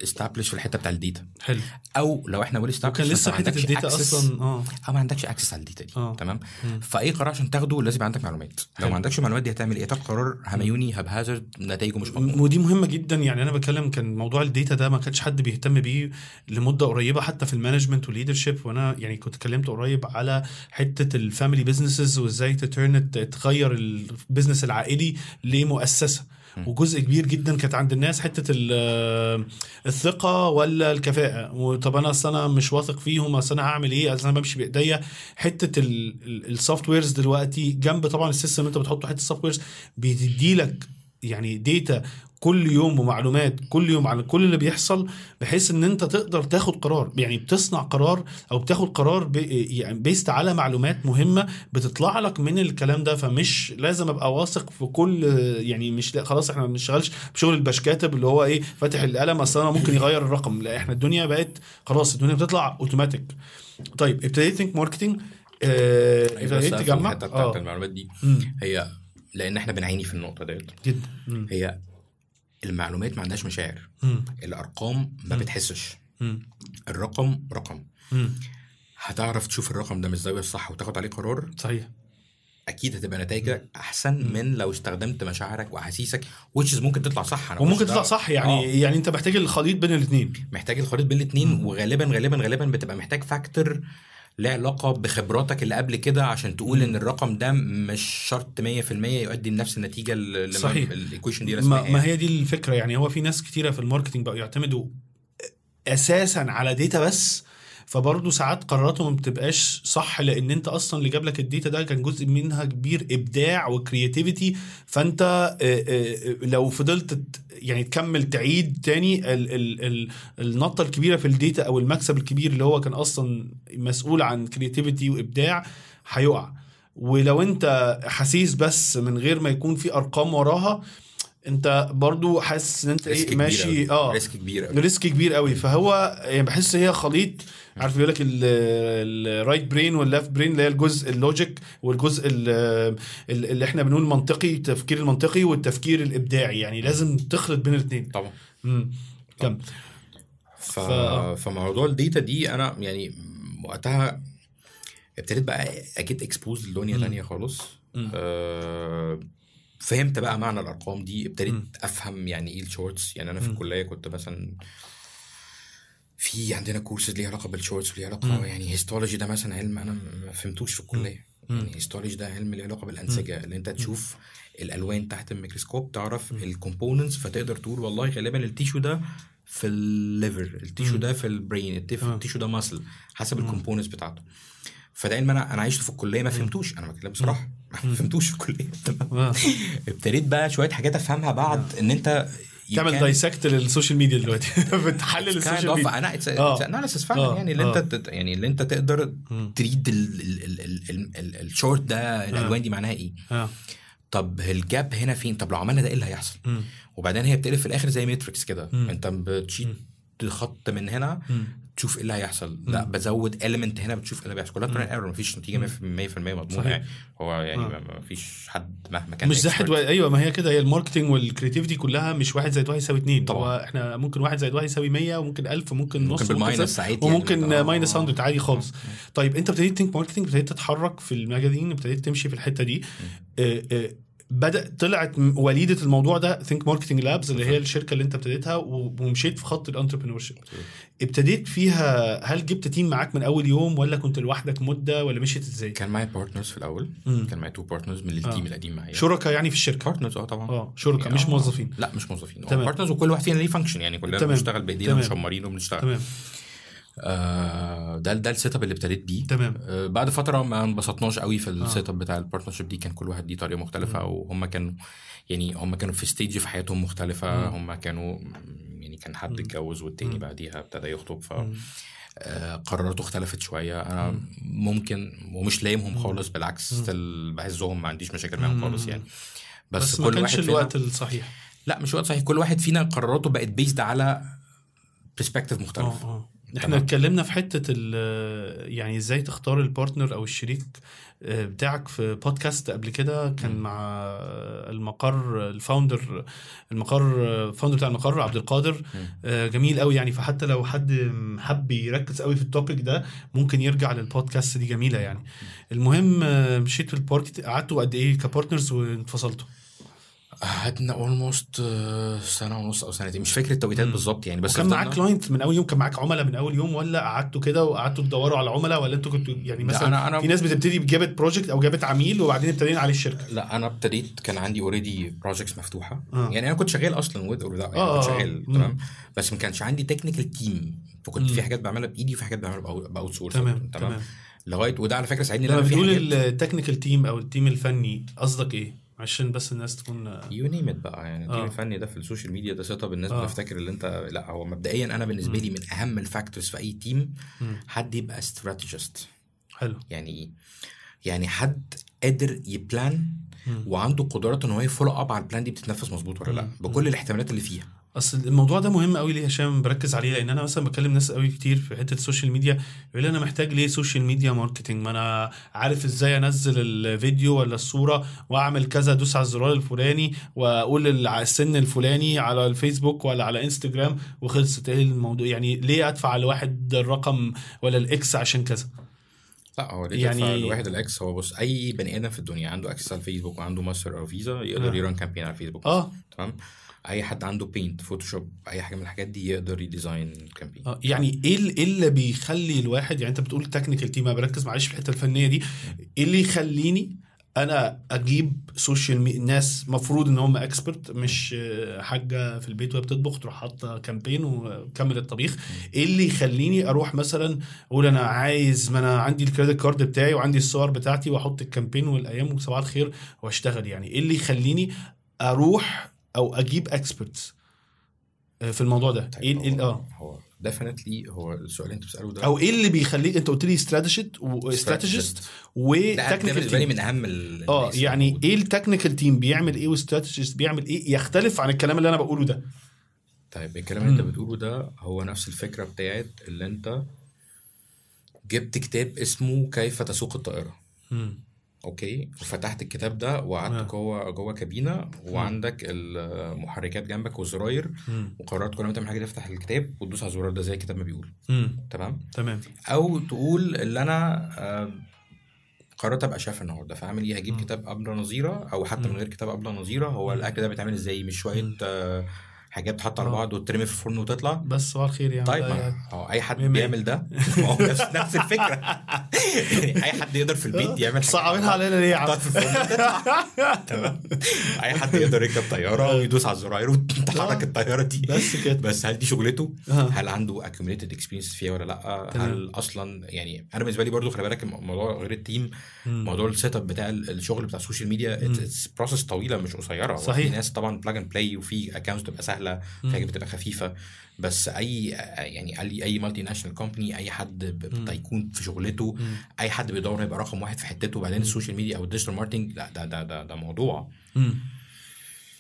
established في الحتة بتاع ال data. حلو. أو لو إحنا well established وكان لسه حتة ال data أصلا آه. أو ما عندكش access على ال data دي آه. تمام؟ مم. فأي قرار عشان تاخده لازم يبقى عندك معلومات. لو حلو. ما عندكش معلومات دي هتعمل إيه؟ تاخد قرار همايوني haphazard نتائجه مش مضمونه ودي مهمة جدا يعني أنا بتكلم كان موضوع ال data ده ما كانش حد بيهتم بيه لمدة قريبة حتى في ال management وال leadership. وأنا يعني كنت اتكلمت قريب على حتة ال family businesses وإزاي ت turn تغير ال business العائلي لمؤسسة. وجزء كبير جدا كانت عند الناس حتة ال- الثقة ولا الكفاءة. وطب أنا أصل أنا مش واثق فيهم أصل أنا هعمل إيه؟ أصل أنا بمشي بإيديا. حتة ال softwares دلوقتي جنب طبعا ال system اللي أنت بتحطه حتة ال softwares بتدي لك يعني data كل يوم ومعلومات كل يوم عن كل اللي بيحصل بحيث إن أنت تقدر تاخد قرار. يعني بتصنع قرار أو بتاخد قرار ب... يعني based على معلومات مهمة بتطلع لك من الكلام ده. فمش لازم أبقى واثق في كل يعني مش لا خلاص إحنا ما بنشتغلش بشغل الباش كاتب اللي هو إيه فاتح القلم أصل أنا ممكن يغير الرقم. لا إحنا الدنيا بقت خلاص الدنيا بتطلع اوتوماتيك طيب ابتديت Think Marketing آه أيوة، بس ابتديت تجمع؟ الحتة بتاعت آه. المعلومات دي. هي لأن إحنا بنعاني في النقطة ديت. جدا. هي المعلومات ما عندهاش مشاعر مم. الأرقام ما مم. بتحسش مم. الرقم رقم مم. هتعرف تشوف الرقم ده من الزاويه الصح وتاخد عليه قرار صحيح أكيد هتبقى نتائجك أحسن من لو استخدمت مشاعرك وأحاسيسك which is ممكن تطلع صح أنا وممكن تطلع. صح يعني آه. يعني أنت محتاج الخليط بين الاثنين محتاج الخليط بين الاثنين وغالبا غالبا غالبا بتبقى محتاج factor له علاقه بخبراتك اللي قبل كده عشان تقول إن الرقم ده مش شرط 100% يؤدي لنفس النتيجة اللي صحيح. ال equation دي رسمها ما, ما يعني. هي دي الفكرة يعني هو في ناس كتيرة في ال marketing بقوا يعتمدوا أساسا على data بس فبرضه ساعات قراراتهم ما بتبقاش صح لأن أنت أصلا اللي جاب لك ال data ده كان جزء منها كبير إبداع و creativity فأنت آه، آه، لو فضلت يعني تكمل تعيد تاني ال ال ال النطة الكبيرة في ال data أو المكسب الكبير اللي هو كان أصلا مسؤول عن creativity وإبداع هيقع. ولو أنت حسيت بس من غير ما يكون في أرقام وراها انت برضو حاسس ان انت إيه ماشي. آه. risk كبير قوي risk كبير قوي فهو يعني بحس هي خليط عارف يقول لك ال right brain وال left brain اللي هي الجزء ال logic والجزء ال- ال- اللي إحنا بنقول منطقي التفكير المنطقي والتفكير الإبداعي. يعني لازم تخلط بين الاثنين طبعا. كم؟ ف... ف- فموضوع ال data دي أنا يعني وقتها ابتديت بقى get exposed لدنيا. تانية خالص. آه فهمت بقى معنى الأرقام دي ابتديت. أفهم يعني إيه ال charts يعني أنا في. الكلية كنت مثلا في عندنا كورسز ليها علاقة بال charts وليها علاقة مم. يعني histology ده مثلا علم أنا ما فهمتوش في الكلية. يعني histology ده علم ليه علاقة بالأنسجة اللي أنت تشوف الألوان تحت الميكروسكوب تعرف الكومبوننتس فتقدر تقول والله غالبا التيشو ده في الليفر التيشو. ده في البرين التيف- آه. التيشو ده ماسل حسب. الكومبوننتس بتاعته فده علم أنا أنا عشت في الكلية ما فهمتوش أنا بتكلم بصراحة ما فهمتوش في الكلية آه. ابتديت بقى شوية حاجات أفهمها بعد إن أنت تعمل دايسكت للسوشيال ميديا دلوقتي (laughs) بتحلل السوشيال ميديا أنا اتس آه. اناليسيس فعلا آه. يعني اللي آه. انت يعني اللي أنت تقدر. تريد ال chart ده الألوان دي معناها إيه طب ال gap هنا فين طب لو عملنا ده إيه اللي هيحصل. وبعدين هي بتقلب في الآخر زي matrix كده. أنت بتشيل خط من هنا. تشوف إيه اللي هيحصل. لا بزود element هنا بتشوف إيه اللي بيحصل. كلها try error مفيش نتيجة 100% مضمونه. يعني. هو يعني آه. ما- ما فيش حد مهما كان مش زاحد. و... أيوه ما هي كده. هي ال marketing وال creativity كلها مش واحد زائد واحد يساوي اتنين. طبعا. هو إحنا ممكن واحد زائد واحد يساوي 100 وممكن 1000 وممكن نص ممكن وممكن بال minus ساعات وممكن. minus آه. 100 عادي خالص. طيب أنت ابتديت Think Marketing ابتديت تتحرك في ال magazine ابتديت تمشي في الحتة دي. آه، آه، بدا طلعت وليدة الموضوع ده Think Marketing Labs اللي هي الشركة اللي انت ابتديتها ومشيت في خط ال entrepreneurship ابتديت فيها هل جبت team معاك من أول يوم ولا كنت لوحدك مدة ولا مشيت إزاي كان معايا partners في الأول مم. كان معايا two partners من ال team آه. القديم معايا شركاء يعني في الشركة partners آه طبعا آه شركاء مش آه. موظفين لا مش موظفين تمام. partners وكل واحد فينا ليه function يعني كلنا. بنشتغل بإيدينا. مشمرين وبنشتغل تمام ده ده ال setup اللي ابتديت بيه. تمام. آه بعد فترة ما انبسطناش قوي في ال setup بتاع ال partnership دي. كان كل واحد ليه طريقة مختلفة وهم كانوا يعني هم كانوا في stage في حياتهم مختلفة. هم كانوا يعني كان حد اتجوز والتاني بعديها ابتدى يخطب. ف آه، قراراته اختلفت شوية. أنا ممكن ومش لايمهم خالص بالعكس بعزهم ما عنديش مشاكل معاهم خالص يعني. بس, بس, كل ما كانش الوقت الصحيح. لا مش وقت صحيح. كل واحد فينا قراراته بقت based على perspective مختلف. آه. إحنا. اتكلمنا في حتة ال- يعني إزاي تختار ال partner أو الشريك آه، بتاعك في بودكاست قبل كده كان. مع المقر ال founder المقر founder بتاع المقر عبد القادر. آه، جميل قوي يعني فحتى لو حد حب يركز قوي في ال topic ده ممكن يرجع للبودكاست دي جميلة يعني المهم آه، مشيت في البارك قعدتوا قد إيه ك partners وانفصلتوا قعدنا almost سنة ونص أو سنتين. مش فاكر التوقيتات. بالظبط يعني بس فضلنا- معاك client من أول يوم كان معاك عملاء من أول يوم ولا قعدتوا كده وقعدتوا تدوروا على عملاء ولا أنتوا كنتوا يعني لا، مثلا أنا أنا في ناس بتبتدي بجابت project أو جابت عميل وبعدين ابتدينا عليه الشركة؟ لا أنا ابتديت كان عندي already projects مفتوحة. آه. يعني أنا كنت شغال أصلا with our يعني آه، كنت آه، شغال مم. تمام؟ بس ما كانش عندي technical team فكنت. في حاجات بعملها بإيدي وفي حاجات بعملها ب outsource تمام تمام؟ لغاية وده على فكرة ساعدني لما بتقول ال technical team أو ال team الفني قصدك إيه؟ عشان بس الناس تكون you name بقى يعني ال team آه. الفني ده في ال social media ده setup الناس آه. بتفتكر اللي انت لا هو مبدئيا أنا بالنسبة لي من أهم ال factors في أي team. حد يبقى strategist حلو يعني إيه؟ يعني حد قادر ي plan مم. وعنده قدرات إن هو ي follow up على ال plan دي بتتنفذ مظبوط ولا لا. بكل الاحتمالات اللي فيها أصل الموضوع ده مهم قوي ليه هشام بركز عليه لأن أنا مثلا بكلم ناس قوي كتير في حتة ال social media يقول لي أنا محتاج ليه social media marketing ما أنا عارف إزاي أنزل الفيديو ولا الصورة وأعمل كذا أدوس على الزرار الفلاني وأقول السن الفلاني على الفيسبوك ولا على إنستجرام وخلصت. إيه الموضوع؟ يعني ليه أدفع لواحد الرقم ولا ال X عشان كذا؟ لا هو ليه يعني- يعني الواحد ال X؟ هو بص أي بني آدم في الدنيا عنده access على الفيسبوك وعنده ماستر أو فيزا يقدر آه. ي run campaign على الفيسبوك آه. تمام؟ أي حد عنده Paint Photoshop أي حاجة من الحاجات دي يقدر ي design campaign آه، يعني إيه إيه اللي بيخلي الواحد يعني أنت بتقول technical team أنا بركز معلش في الحتة الفنية دي. إيه اللي يخليني أنا أجيب social me... ناس مفروض إن هم expert مش حاجة في البيت وهي بتطبخ تروح حاطة campaign وكمل الطبيخ؟ إيه اللي يخليني أروح مثلا أقول أنا عايز ما أنا عندي ال credit card بتاعي وعندي الصور بتاعتي وأحط ال campaign والأيام وصباح الخير وأشتغل. يعني إيه اللي يخليني أروح أو أجيب experts في الموضوع ده. طيب إيه هو, إيه- آه. هو definitely هو السؤال اللي أنت بتسأله ده أو إيه اللي بيخليك أنت قلت لي strategist و strategist و technical بالنسبة لي team من أهم آه يعني. إيه ال technical team بيعمل إيه و strategist بيعمل إيه؟ يختلف عن الكلام اللي أنا بقوله ده. طيب الكلام اللي أنت. بتقوله ده هو نفس الفكرة بتاعت اللي أنت جبت كتاب اسمه كيف تسوق الطائره okay وفتحت الكتاب ده آه. وقعدت جوه جوه كابينة وعندك المحركات جنبك والزراير وقررت كل ما تعمل حاجة تفتح الكتاب وتدوس على الزرار ده زي الكتاب ما بيقول. تمام؟ تمام. أو تقول اللي أنا آه، قررت أبقى شيف النهارده فاعمل إيه هجيب. كتاب ابله نظيرة أو حتى. من غير كتاب ابله نظيرة هو الأكل ده بيتعمل إزاي؟ مش شوية. آه، حاجات تحط على آه. بعض وترمي في الفرن وتطلع بس صباح الخير يعني طيب هو أي حد. بيعمل ده هو نفس نفس الفكرة يعني (laughs) أي حد يقدر في البيت يعمل حاجة صعبينها علينا ليه يا عم. (laughs) تمام أي حد يقدر يركب طيارة ويدوس على الزراير وتحرك آه. الطيارة دي بس كده بس هل دي شغلته؟ آه. هل عنده accumulated experience فيها ولا لأ؟ هل أصلا يعني أنا بالنسبة لي برضو خلي بالك الموضوع غير ال team. موضوع ال setup بتاع ال- الشغل بتاع ال social media. process طويلة مش قصيرة هو صحيح. في ناس طبعا plug and play وفي accounts بتبقى سهلة مم. في حاجات بتبقى خفيفة بس أي يعني أي أي multinational company أي حد. tycoon في شغلته مم. أي حد بيدور يبقى رقم واحد في حتته وبعدين ال social media أو ال digital marketing لا ده ده ده, ده موضوع مم.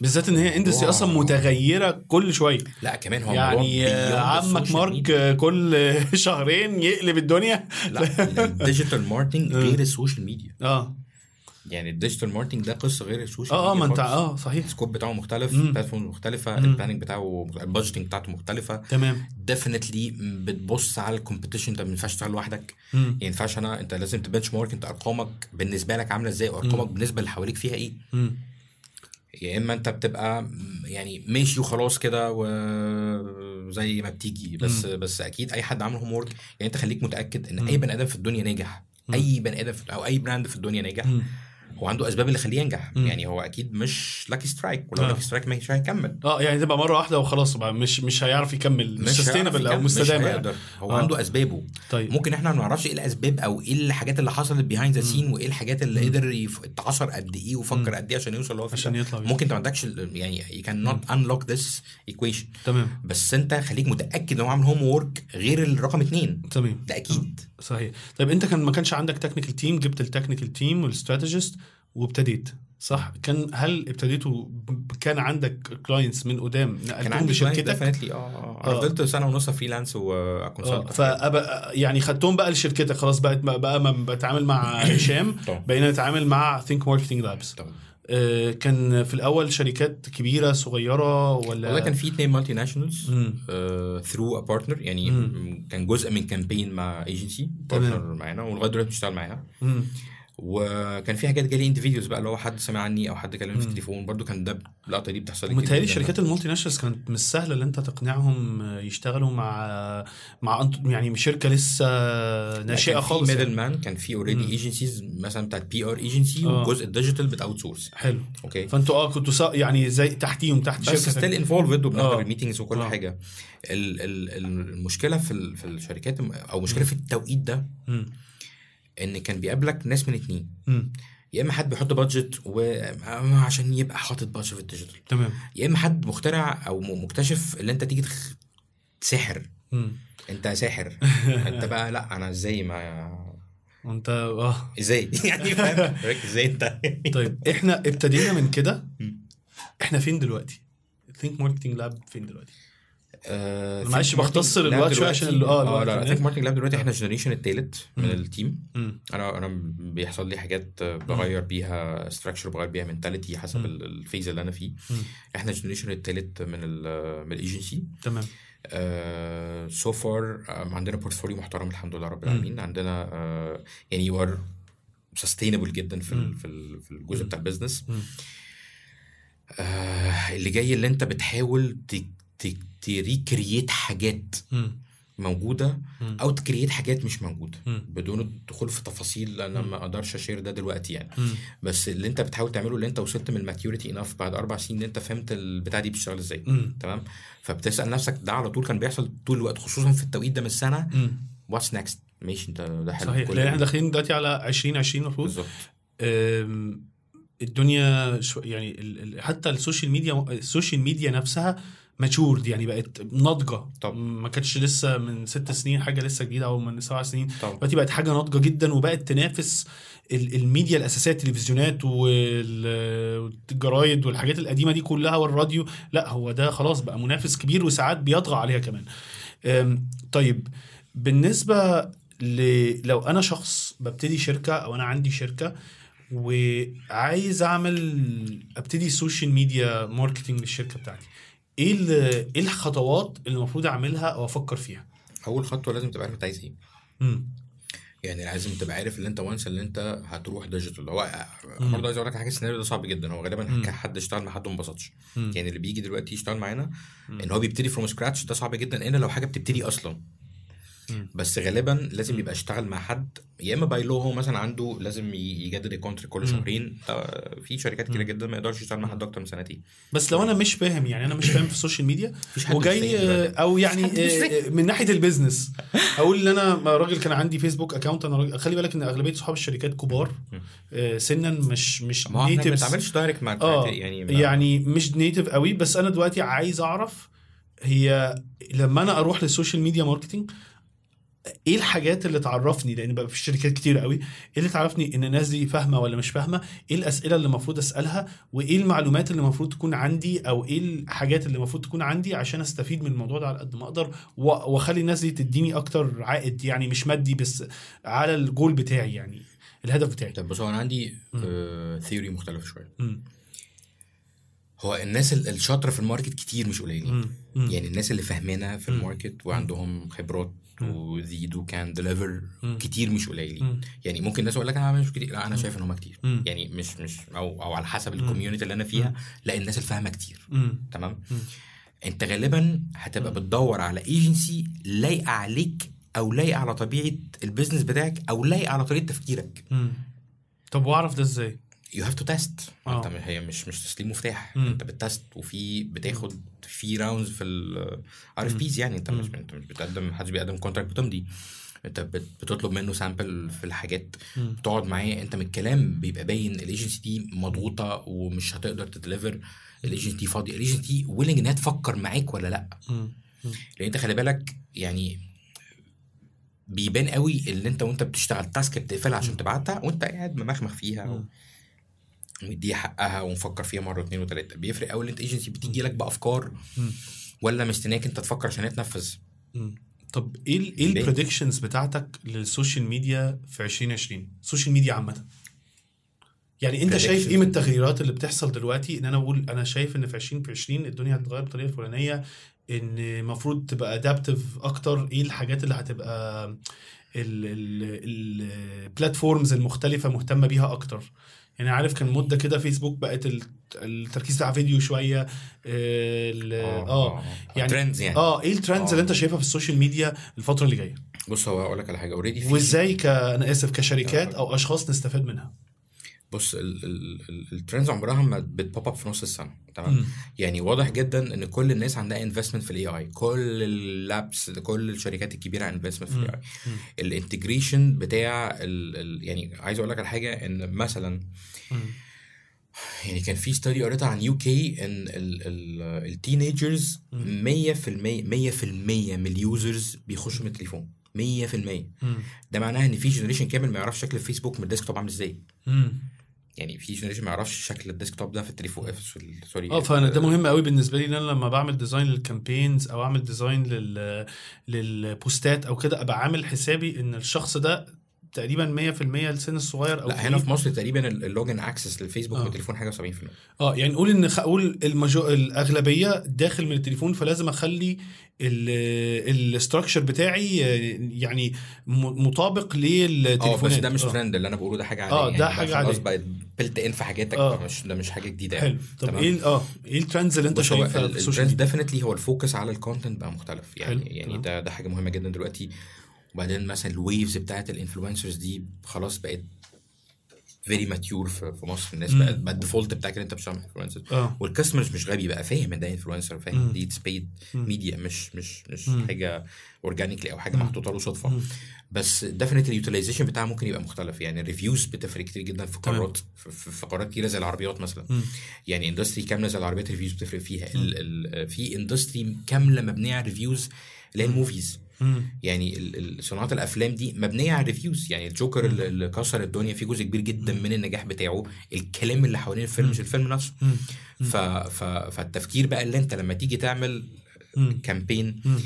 بالذات إن هي industry. أصلا متغيرة كل شوية لا كمان هو يعني عمك مارك ميديا. كل (laughs) شهرين يقلب الدنيا لا ال digital marketing (laughs) آه. غير ال social media آه يعني ال digital marketing ده قصة غير ال social آه آه ما انت. آه صحيح ال scope بتاعه مختلف. ال platform مختلفة. ال planning بتاعه ال budgeting بتاعته مختلفة تمام definitely بتبص على ال competition انت ما ينفعش تشتغل لوحدك. يعني ما ينفعش أنا أنت لازم ت benchmark أنت أرقامك بالنسبة لك عاملة إزاي وارقامك. بالنسبة اللي حواليك فيها إيه. يا إما أنت بتبقى يعني ماشي وخلاص كده وزي ما بتيجي بس مم. بس أكيد أي حد عامل homework يعني أنت خليك متأكد إن مم. اي بني آدم في الدنيا ناجح. أي بني آدم في أو أي brand في الدنيا ناجح مم. هو عنده أسباب اللي يخليه ينجح مم. يعني هو أكيد مش lucky strike ولو آه. lucky strike مش هيكمل آه يعني تبقى مرة واحدة وخلاص بقى مش مش هيعرف يكمل مش sustainable أو مستدامه مش يعني. هيقدر هو آه. عنده أسبابه طيب ممكن إحنا ما نعرفش إيه الأسباب أو إيه الحاجات اللي حصلت behind the scene وإيه الحاجات اللي مم. قدر يف- اتعصر قد إيه. وفكر قد إيه عشان يوصل اللي هو عشان. يطلع. ممكن انت ما عندكش يعني you cannot unlock this equation تمام بس انت خليك متأكد إن هو عامل هوم وورك غير الرقم اتنين تمام ده أكيد صحيح. طيب انت كان ما كانش عندك technical team جبت ال technical team وال strategist وابتديت صح؟ كان هل ابتديتوا كان عندك clients من قدام نقلتهم لشركتك definitely آه آه آه. أنا فضلت سنة ونص freelance و consult فأبقى يعني خدتهم بقى لشركتك خلاص بقت بقى ما بتعامل مع (coughs) هشام بقينا نتعامل مع Think Marketing Labs طبعا. كان في الأول شركات كبيرة صغيرة ولا والله كان في اتنين multinationals. through a partner يعني مم. كان جزء من campaign مع agency. partner معانا ولغاية دلوقتي بنشتغل معاها. وكان في حاجات جالي individuals بقى اللي هو حد سمع عني أو حد كلمني في. التليفون برضو كان ده اللقطة دي بتحصل لي متهيألي جداً. شركات ال multinationals كانت مش سهلة إن أنت تقنعهم يشتغلوا مع مع أنت- يعني شركة لسه ناشئة خالص middle يعني. man كان في already مم. agencies مثلا بتاعت PR agency. والجزء ال digital بت outsource حلو okay فأنتوا آه كنتوا. يعني زي تحتيهم تحت بس شركة still involved وبنحضر. ال meetings وكل آه. حاجة ال- ال- المشكلة في في الشركات أو مشكلة. في التوقيت ده. إن كان بيقابلك ناس من اتنين مم. يا إما حد بيحط budget وعشان يبقى حاطط budget في ال digital تمام يا إما حد مخترع أو مكتشف إن أنت تيجي تخ... ساحر مم. أنت ساحر (laughs) أنت بقى لأ أنا إزاي ما وانت آه إزاي (laughs) يعني فاهم إزاي أنت (laughs) طيب إحنا ابتدينا من كده. إحنا فين دلوقتي؟ Think Marketing Lab فين دلوقتي؟ آه، معلش بختصر الوقت شوية عشان آه، آه لا النت. ثينك ماركتنج لاب دلوقتي إحنا ال generation التالت من. ال team. أنا أنا بيحصل لي حاجات بغير بيها structure بغير بيها mentality حسب ال phase اللي أنا فيه. إحنا ال generation التالت من ال من الايجنسي تمام so far عندنا portfolio محترم الحمد لله رب. العالمين عندنا آه، يعني you are sustainable جدا في في ال- في الجزء. بتاع ال business. آه، اللي جاي اللي أنت بتحاول ت recreate حاجات. موجودة. أو ت create حاجات مش موجودة. بدون الدخول في تفاصيل أنا مم. ما أقدرش أ share ده دلوقتي يعني. بس اللي أنت بتحاول تعمله اللي أنت وصلت من ال maturity enough بعد أربع سنين إن أنت فهمت البتاع دي بتشتغل إزاي. تمام فبتسأل نفسك ده على طول كان بيحصل طول الوقت خصوصا في التوقيت ده من السنة. what's next ماشي أنت ده حلو صحيح لأن إحنا. داخلين دلوقتي على 2020 المفروض بالظبط الدنيا شو يعني حتى ال social media ال social media نفسها matured يعني بقت ناضجة. طب. ما كانتش لسه من ست سنين حاجة لسه جديدة أو من سبع سنين. دلوقتي بقت حاجة ناضجة جدا وبقت تنافس ال- الميديا الأساسية التلفزيونات وال- والجرايد والحاجات القديمة دي كلها والراديو. لا هو ده خلاص بقى منافس كبير وساعات بيطغى عليها كمان. طيب بالنسبة ل... لو أنا شخص ببتدي شركة أو أنا عندي شركة وعايز أعمل أبتدي social media marketing للشركة بتاعتي. إيه إيه الخطوات اللي المفروض أعملها أو أفكر فيها أول خطوة لازم تبقى عارف أنت عايز إيه يعني لازم تبقى عارف ان أنت once اللي أنت هتروح digital هو مم. برضه عايز أقول لك حاجة السيناريو ده صعب جدا هو غالبا مم. حد اشتغل مع حد وما انبسطش. يعني اللي بيجي دلوقتي يشتغل معانا. إن هو بيبتدي from scratch ده صعب جدا الا لو حاجة بتبتدي أصلا. بس غالبا لازم. يبقى اشتغل مع حد يا إما by law هو مثلا عنده لازم يجدد ال contract كل. شهرين في شركات مم. جدا ما يقدرش يشتغل مع حد أكتر من سنتين بس لو أنا مش فاهم يعني أنا مش فاهم في ال social media وجاي آه،. أو يعني آه، آه، من ناحية البيزنس أقول إن أنا راجل كان عندي فيسبوك account أنا راجل خلي بالك إن أغلبية صحاب الشركات كبار. آه، سنا مش مش إحنا ما. بنتعاملش direct مع ال criteria يعني يعني مش native قوي بس أنا دلوقتي عايز أعرف هي لما أنا أروح لل social media marketing إيه الحاجات اللي تعرفني؟ لأن بقى في شركات كتير قوي. إيه اللي تعرفني؟ ان الناس دي فاهمة ولا مش فاهمة؟ إيه الأسئلة اللي المفروض أسألها؟ وايه المعلومات اللي المفروض تكون عندي؟ أو إيه الحاجات اللي المفروض تكون عندي عشان أستفيد من الموضوع ده على قد ما أقدر؟ واخلي الناس دي تديني أكتر عائد يعني مش مادي بس على الجول بتاعي يعني الهدف بتاعي. طب بص أنا عندي. theory مختلفه شوية. هو الناس ال- الشاطرة في ال market كتير مش قليلين. يعني الناس اللي فاهمينها في. ال market وعندهم خبرات who can deliver مم. كتير مش قليلين. يعني ممكن الناس يقول لك أنا مش كتير لا أنا. شايف إن هم كتير. يعني مش مش أو أو على حسب. ال community اللي أنا فيها. لا الناس اللي فاهمه كتير. تمام. أنت غالبا هتبقى. بتدور على ايجنسي لايقة عليك أو لايقة على طبيعة ال business بتاعك أو لايقة على طريقة تفكيرك. طب وأعرف ده إزاي؟ you have to test. انت هي مش مش تسليم مفتاح. مم. انت ب test وفي بتاخد في rounds في ال RFPs يعني. انت مش. انت مش بتقدم محدش بيقدم contract بتمضي انت بت- بتطلب منه sample في الحاجات. تقعد معاه. انت من الكلام بيبقى باين الايجنسي دي مضغوطة ومش هتقدر ت deliver ال agency دي فاضيه ال agency دي willing إنها تفكر معاك ولا لأ. لأن أنت خلي بالك يعني بيبان قوي اللي أنت وأنت بتشتغل. task بتقفلها عشان. تبعتها وأنت قاعد ممخمخ فيها. و... مم. ومديها حقها ومفكر فيها مرة واثنين وثلاثه بيفرق قوي اللي أنت ايجنسي بتيجي لك بأفكار. ولا مستنياك أنت تفكر عشان تنفذ. طب إيه إيه؟ ال predictions بتاعتك لل social media في 2020 ال social media عامة يعني أنت شايف. إيه من التغييرات اللي بتحصل دلوقتي إن أنا بقول أنا شايف إن في 2020 الدنيا هتتغير بالطريقة الفلانيه إن المفروض تبقى adaptive أكتر إيه الحاجات اللي هتبقى ال platforms المختلفة مهتمة بيها أكتر يعني عارف كان مدة كده فيسبوك بقت ال- التركيز بتاع فيديو شوية ال- آه يعني- trends يعني. آه إيه ال trends آه. اللي أنت شايفها في ال social media الفترة اللي جاية؟ بص هو أقول لك على حاجة. already وإزاي ك أنا آسف كشركات آه. أو أشخاص نستفاد منها؟ بص ال- ال- ال- ال trends عمرها ما ب ت pop up في نص السنة تمام؟ يعني واضح جدا إن كل الناس عندها investment في ال AI كل ال labs كل الشركات الكبيرة investment في ال AI ال integration بتاع ال ال يعني عايز أقول لك على حاجة إن مثلا يعني كان في study قريتها عن UK إن ال teenagers 100% 100% من ال users بيخشوا من التليفون. 100% ده معناها إن في generation كامل ما يعرفش شكل الفيسبوك من ال desktop عامل إزاي. يعني في generation ما يعرفش شكل ال desktop ده في التليفون sorry آه فأنا ده مهم قوي بالنسبة لي إن أنا لما بعمل design لل campaigns أو أعمل design لل لل post ات أو كده أبقى عامل حسابي إن الشخص ده تقريبا 100% السن الصغير أو لا هنا في مصر تقريبا ال- ال login access للفيسبوك آه. من التليفون حاجة 70% آه يعني نقول إن خ- أقول المجو... الأغلبية داخل من التليفون فلازم أخلي ال structure بتاعي آه، يعني مطابق آه للتليفونات بس ده مش آه. ترند اللي أنا بقوله ده حاجة عادية آه، يعني ده حاجة خلاص. بقت built in في حاجاتك آه. مش ده مش حاجة جديدة حلو يعني طب تمام؟ إيه آه إيه ال trends اللي أنت شايفها في ال social media definitely هو ال focus على ال content بقى مختلف يعني حلو، يعني. ده ده حاجة مهمة جدا دلوقتي وبعدين مثلا ال waves بتاعت ال influencers دي خلاص بقت very mature في في مصر الناس مم. بقت بقى ال default بتاعك إن انت بتشتغل influencer آه وال customers مش غبي بقى فاهم إن ده influencer. فاهم دي paid مم. ميديا مش مش مش مم. حاجة organically أو حاجة. محطوطة له صدفة مم. بس definitely ال utilization بتاعها ممكن يبقى مختلف يعني ال reviews بتفرق كتير جدا في. قارات في, قارات كتيره زي العربيات مثلا مم. يعني industry كاملة زي العربيات reviews بتفرق فيها ال ال في industry كاملة مبنية على reviews اللي هي ال movies مم. يعني صناعة الأفلام دي مبنية على ال reviews يعني الجوكر اللي- اللي كسر الدنيا في جزء كبير جدا من النجاح بتاعه الكلام اللي حوالين الفيلم مش الفيلم نفسه مم. ف... ف... فالتفكير بقى اللي انت لما تيجي تعمل مم. campaign مم.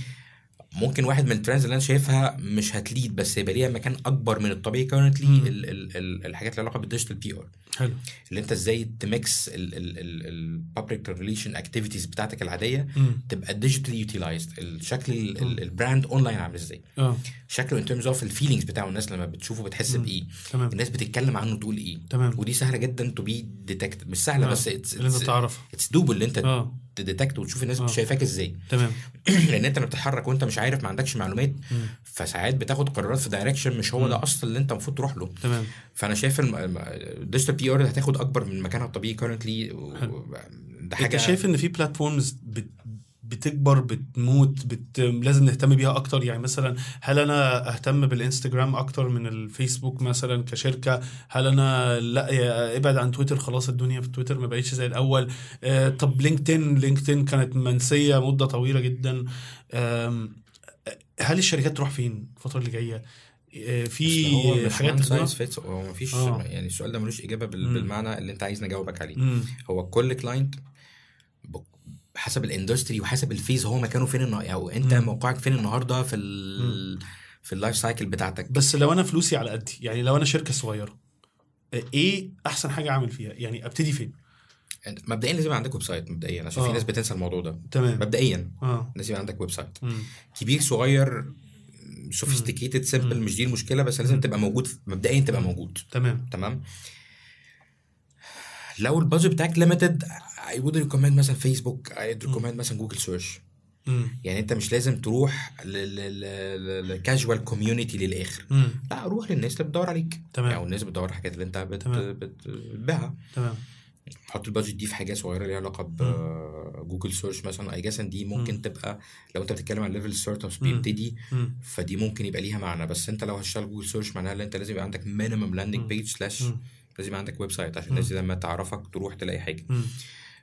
ممكن واحد من ال trends اللي أنا شايفها مش هت lead بس هيبقى ليها مكان أكبر من الطبيعي currently مم. ال... ال... ال... الحاجات اللي علاقة بال digital PR حلو. اللي أنت إزاي ت mix ال public relation activities بتاعتك العادية مم. تبقى digitally utilized الشكل ال- ال- ال brand online عامل إزاي. آه. شكله in terms of ال feelings بتاعه الناس لما بتشوفه بتحس. بإيه. تمام. الناس بتتكلم عنه تقول إيه. تمام. ودي سهلة جدا to be detected مش سهلة آه. بس it's اللي أنت تعرفه it's doable اللي أنت آه. ت detect وتشوف الناس آه. شايفاك إزاي تمام (clears throat) لأن أنت بتتحرك وأنت مش عارف ما عندكش معلومات. فساعات بتاخد قرارات في direction مش هو ده. أصلا اللي أنت المفروض تروح له تمام فأنا شايف ال digital PR هتاخد أكبر من مكانها الطبيعي currently. ده حاجة أنت شايف إن في platforms بت بتكبر بتموت بت... لازم نهتم بيها أكتر يعني مثلا هل أنا أهتم بالإنستجرام أكتر من الفيسبوك مثلا كشركة هل أنا لا يا ابعد عن تويتر خلاص الدنيا في تويتر ما بقتش زي الأول آه طب LinkedIn LinkedIn كانت منسية مدة طويلة جدا آم، هل الشركات تروح فين الفترة اللي جاية آه في حاجات fits هو مفيش آه. يعني السؤال ده ملوش إجابة. بالمعنى اللي أنت عايز نجاوبك عليه مم. هو كل client حسب ال industry وحسب ال phase هو مكانه فين النا- أو انت مم. موقعك فين النهارده في ال في ال life cycle بتاعتك؟ بس لو أنا فلوسي على قدي يعني لو أنا شركة صغيرة آه، إيه احسن حاجة اعمل فيها؟ يعني ابتدي فين؟ أنت- مبدئيا لازم يبقى عندك website مبدئيا عشان آه. في ناس بتنسى الموضوع ده. تمام. مبدئيا آه. لازم يبقى عندك website. مم. كبير صغير sophisticated simple. مش دي المشكلة بس لازم. تبقى موجود مبدئيا تبقى موجود. تمام. تمام؟ لو ال budget بتاعك limited I would recommend مثلا Facebook I recommend مثلا Google search. يعني أنت مش لازم تروح لل casual community للآخر مم. لا روح للناس اللي بتدور عليك تمام. أو الناس بتدور على الحاجات اللي أنت. بتبيعها تمام حط ال budget دي في حاجة صغيرة ليها علاقة ب Google search مثلا I guess دي ممكن مم. تبقى لو أنت بتتكلم عن level start. بيبتدي. فدي ممكن يبقى ليها معنى بس أنت لو هتشتغل Google search معناها إن أنت لازم يبقى عندك minimum landing. page slash. لازم عندك website عشان. الناس لما تعرفك تروح تلاقي حاجة.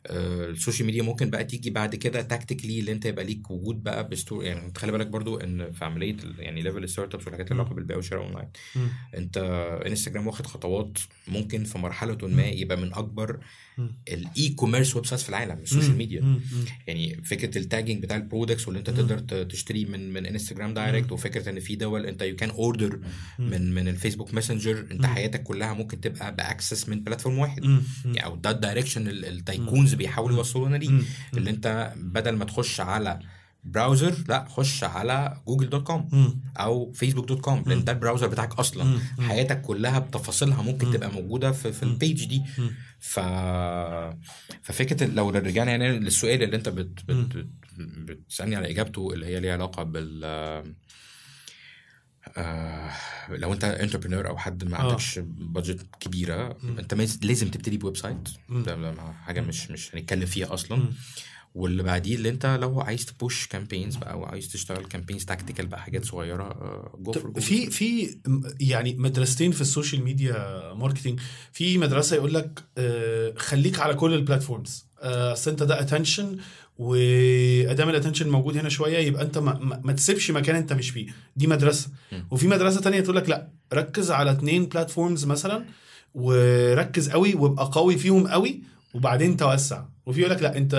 آه، ال social media ممكن بقى تيجي بعد كده tactically اللي انت يبقى ليك وجود بقى ب store يعني تخلي بالك برضو ان في عملية يعني level ال startups والحاجات اللي. علاقة بالبيع والشراء اونلاين. انت انستجرام واخد خطوات ممكن في مرحلة ما يبقى من أكبر. ال e-commerce websites في العالم ال social. media. يعني فكرة ال tagging بتاع ال products واللي أنت. تقدر تشتري من من Instagram direct وفكرة إن في دول أنت you can order. من من ال Facebook Messenger أنت. حياتك كلها ممكن تبقى ب access من platform واحد. يعني أو ده ال direction ال- ال tycoons بيحاولوا يوصلونا ليه مم. اللي أنت بدل ما تخش على browser لا خش على Google dot com. أو Facebook dot com لأن ده ال browser بتاعك أصلا. حياتك كلها بتفاصيلها ممكن مم. تبقى موجودة في, في. ال page دي. ف ففكرة لو رجعنا يعني للسؤال اللي انت بت... بت... بتسألني على إجابته اللي هي ليها علاقة بال آه لو انت entrepreneur أو حد ما آه. عندكش budget كبيرة مم. انت لازم تبتدي ب website. ده حاجة مش مش هنتكلم فيها أصلا مم. واللي بعديه اللي انت لو عايز ت push campaigns بقى أو عايز تشتغل campaigns tactical بقى حاجات صغيرة جو طب في في يعني مدرستين في ال social media marketing في مدرسة يقول لك آه، خليك على كل ال platforms آه، أصل انت ده attention وأدام ال attention موجود هنا شوية يبقى انت ما, ما, تسيبش مكان انت مش فيه. دي مدرسة. وفي مدرسة تانية تقول لك لا ركز على اتنين platforms مثلا وركز قوي وابقى قوي فيهم قوي وبعدين توسع. وفي يقول لك لا انت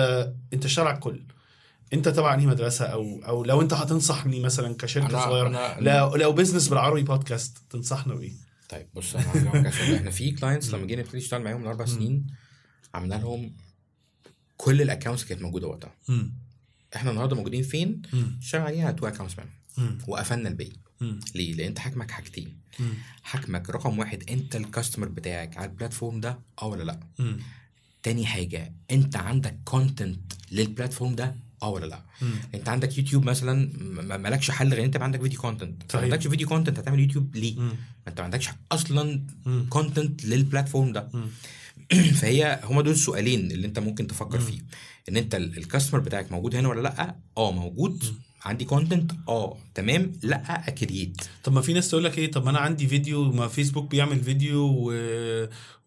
انت اشتغل على الكل انت تبع انهي مدرسة؟ أو أو لو انت هتنصحني مثلا كشركة أنا- صغيرة أنا- لو لو business بالعربي بودكاست تنصحنا بايه؟ طيب بص أنا إحنا في clients لما جينا نبتدي نشتغل معاهم من أربع سنين عملنا لهم كل ال accounts كانت موجودة وقتها. إحنا النهارده موجودين فين؟ شغالين على two accounts man وقفلنا الباقي. ليه؟ لأن أنت حاكمك حاجتين. حاكمك رقم واحد أنت ال customer بتاعك على ال platform ده آه ولا لا. تاني حاجة انت عندك content لل platform ده آه ولا لأ؟ انت عندك يوتيوب مثلا مالكش حل غير انت عندك فيديو content ما صحيح. عندكش فيديو content هتعمل يوتيوب ليه؟ ما انت ما عندكش أصلا content لل platform ده. (clears throat) فهي هما دول السؤالين اللي انت ممكن تفكر فيه إن انت ال- ال customer بتاعك موجود هنا ولا لأ؟ آه موجود. عندي content آه تمام. لأ create طب ما في ناس تقول لك إيه؟ طب ما أنا عندي فيديو ما فيسبوك بيعمل فيديو و...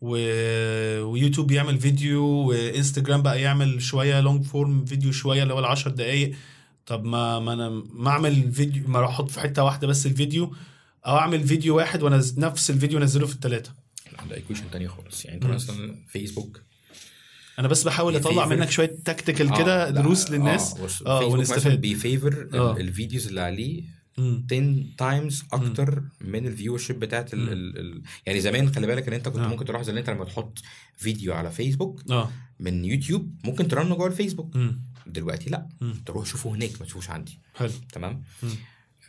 و... ويوتيوب بيعمل فيديو وانستجرام بقى يعمل شوية long form فيديو شوية اللي هو ال 10 دقائق طب ما ما أنا ما أعمل فيديو ما أروح أحط في حتة واحدة بس الفيديو أو أعمل فيديو واحد وأنا نفس الفيديو انزله في الثلاثه ده ايكويشن تانية خالص. يعني أنت. مثلا فيسبوك أنا بس بحاول أطلع. منك شوية تكتيكال آه، كده لا، دروس للناس آه مثلا ونستفاد بيفيفر آه. الفيديوز اللي عليه مم. 10 تايمز أكتر من الفيور شيب بتاعت ال مم. ال ال يعني زمان خلي بالك إن أنت كنت آه. ممكن تلاحظ ان أنت لما تحط فيديو على فيسبوك آه من يوتيوب ممكن ترنه جوه الفيسبوك مم. دلوقتي لا مم. تروح شوفه هناك ما تشوفوش عندي حلو تمام مم.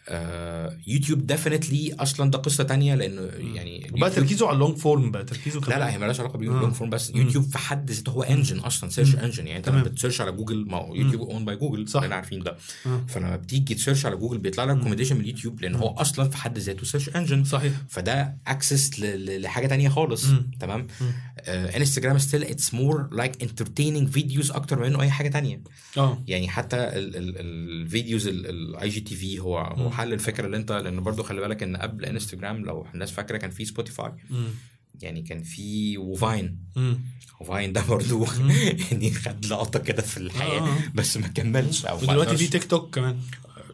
آه يوتيوب ديفينتلي أصلا ده قصة تانية لأنه يعني ال YouTube- تركيزه على ال long form بقى تركيزه لا. لا هي مالهاش علاقة آه. بال long form بس. يوتيوب في حد ذاته هو engine أصلا search. engine يعني أنت. لما بت search على جوجل ما هو YouTube owned by Google صح. كلنا عارفين ده آه. فلما بتيجي ت search على جوجل بيطلع لك recommendation من اليوتيوب لأن هو أصلا في حد ذاته search engine صحيح فده access لحاجة تانية خالص. تمام. آه Instagram still it's more like entertaining videos أكتر من انه أي حاجة تانية آه يعني حتى ال- ال- الفيديوز ال IGTV هو. حل الفكرة اللي انت لأن برضو خلي بالك إن قبل إنستجرام لو الناس فاكرة كان في Spotify. يعني كان في و Vine. و Vine ده برضو (laughs) يعني خد لقطة كده في الحياة آه. بس ما كملش أو ودلوقتي. في تيك توك كمان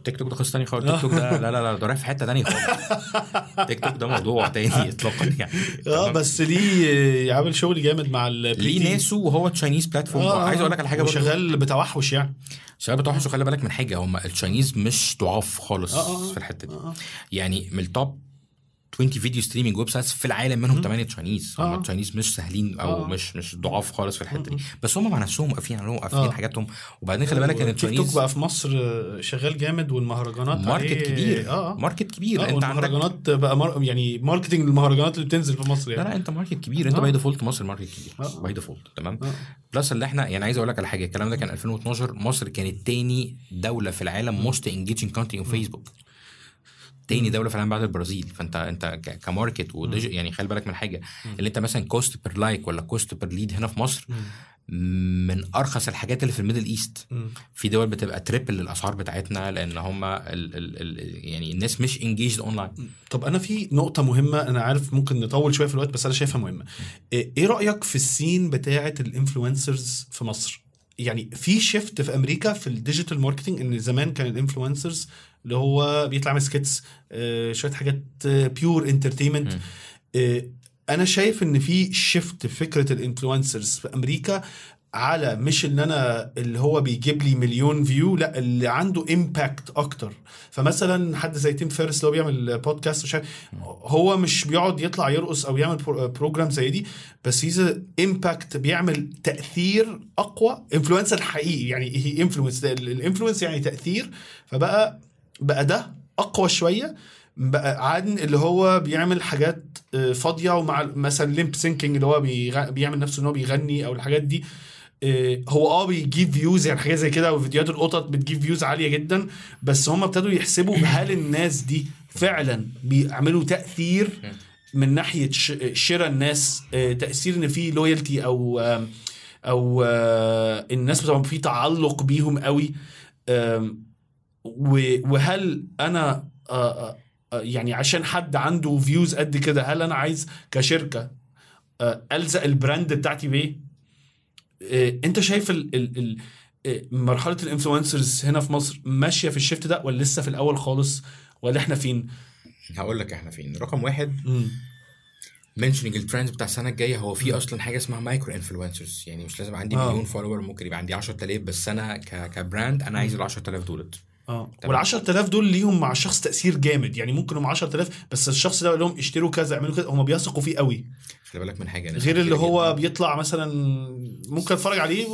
تيك توك ده قصة تانية خالص. تيك توك ده لا لا لا ده رايح في حتة تانية خالص. تيك توك ده موضوع تاني اطلاقا يعني. آه؟ بس ليه عامل شغل جامد مع ليه ناسه وهو Chinese platform آه عايز أقول لك على حاجة شغال بتوحش يعني. شباب بتوحش وخلي بالك من حاجة هم ال Chinese مش ضعاف خالص آه، آه، في الحتة دي. آه. يعني من ال top 20 video streaming websites في العالم منهم 8 Chinese هم آه. ال Chinese مش سهلين أو آه. مش مش ضعاف خالص في الحتة دي. بس هم مع نفسهم واقفين عليهم واقفين آه. حاجاتهم. وبعدين خلي بالك إن تيك توك ال Chinese بقى في مصر شغال جامد والمهرجانات market عليه- كبير. آه. market كبير. آه أنت عندك بقى مار... يعني marketing المهرجانات اللي بتنزل في مصر لا يعني. لا أنت market كبير. أنت آه. by default مصر market كبير. آه. by default تمام؟ آه. plus اللي إحنا يعني عايز أقول لك على حاجة الكلام ده كان 2012 مصر كانت تاني دولة في العالم most engaging content on Facebook تاني دولة في العالم بعد البرازيل. فأنت أنت ك market وديج يعني خلي بالك من حاجة. اللي أنت مثلا cost per like ولا cost per lead هنا في مصر من أرخص الحاجات اللي في ال Middle East. في دول بتبقى triple الأسعار بتاعتنا لأن هم ال ال ال يعني الناس مش engaged online طب أنا في نقطة مهمة أنا عارف ممكن نطول شوية في الوقت بس أنا شايفها مهمة. إيه إيه رأيك في ال scene بتاعة ال influencers في مصر؟ يعني في shift في أمريكا في ال digital marketing إن زمان كان ال influencers اللي هو بيطلع يعمل skits آه شوية حاجات pure entertainment مم. أنا شايف إن في shift في فكرة ال influencers في أمريكا على مش إن أنا اللي هو بيجيب لي مليون view لا اللي عنده impact أكتر. فمثلا حد زي Tim Ferriss اللي هو بيعمل بودكاست وش هو مش بيقعد يطلع يرقص أو يعمل pro- program زي دي بس his impact بيعمل تأثير أقوى. influencer حقيقي يعني هي influence ال influence يعني تأثير. فبقى بقى ده أقوى شوية بقى عن اللي هو بيعمل حاجات آه، فاضية ومع مثلا lip syncing اللي هو. بيعمل نفسه إن هو بيغني أو الحاجات دي آه، هو آه بيجيب views يعني حاجات زي كده وفيديوهات القطط بتجيب views عالية جدا بس هم ابتدوا يحسبوا هل الناس دي فعلا بيعملوا تأثير من ناحية شراء الناس آه، تأثير إن في loyalty أو أو الناس بتبقى في تعلق بيهم قوي وهل أنا آه، آه، آه، يعني عشان حد عنده views قد كده هل أنا عايز كشركة ألزق ال brand بتاعتي بإيه؟ آه، أنت شايف ال ال ال مرحلة ال influencers هنا في مصر ماشية في ال shift ده ولا لسه في الأول خالص؟ ولا إحنا فين؟ هقول لك إحنا فين. رقم واحد mentioning ال trends بتاع السنة الجاية هو في أصلا حاجة اسمها micro influencers يعني مش لازم عندي. مليون follower ممكن يبقى عندي 10000 بس أنا ك brand أنا عايز ال 10000 دولت. آه. وال 10000 دول ليهم مع الشخص تأثير جامد يعني ممكن هم 10000 بس الشخص ده يقول لهم اشتروا كذا اعملوا كذا هم بيثقوا فيه قوي خلي بالك من حاجة غير اللي هو جداً. بيطلع مثلا ممكن أتفرج عليه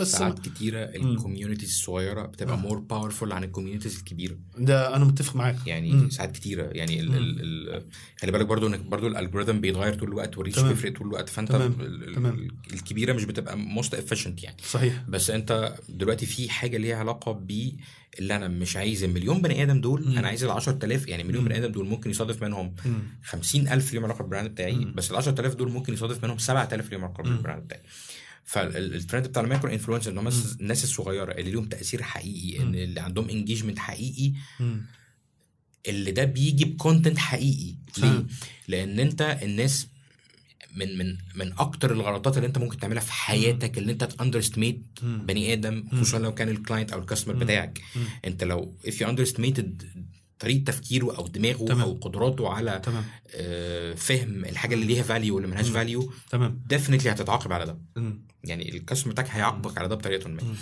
بس ساعات كتيرة ال communities الصغيرة بتبقى more powerful عن ال communities الكبيرة ده أنا متفق معاك يعني مم. ساعات كتيرة يعني ال ال ال خلي بالك برضو إنك برضو ال algorithm بيتغير طول الوقت وال reach. بيفرق طول الوقت فأنت تمام. ال- ال- تمام. الكبيرة مش بتبقى most efficient يعني صحيح بس أنت دلوقتي في حاجة ليها علاقة ب اللي أنا مش عايز المليون بني آدم دول مم. أنا عايز ال 10000 يعني مليون. بني آدم دول ممكن يصادف منهم مم. 50000 ليهم علاقة بال brand بتاعي مم. بس ال 10000 دول ممكن يصادف منهم 7000 ليهم علاقة. بال brand بتاعي فالترند بتاع ال micro influencer إن هم الناس الصغيرة اللي ليهم تأثير حقيقي إن اللي عندهم engagement حقيقي مم. اللي ده بيجي ب content حقيقي ليه؟ لأن أنت الناس من من من أكتر الغلطات اللي أنت ممكن تعملها في حياتك اللي أنت ت underestimate مم. بني آدم خصوصا لو كان ال client أو ال customer مم. بتاعك مم. أنت لو if you underestimated طريقة تفكيره أو دماغه تمام. أو قدراته على تمام آه، فهم الحاجة اللي ليها value واللي ملهاش مم. value تمام definitely هتتعاقب على ده مم. يعني ال customer بتاعك هيعاقبك على ده بطريقة ما مم.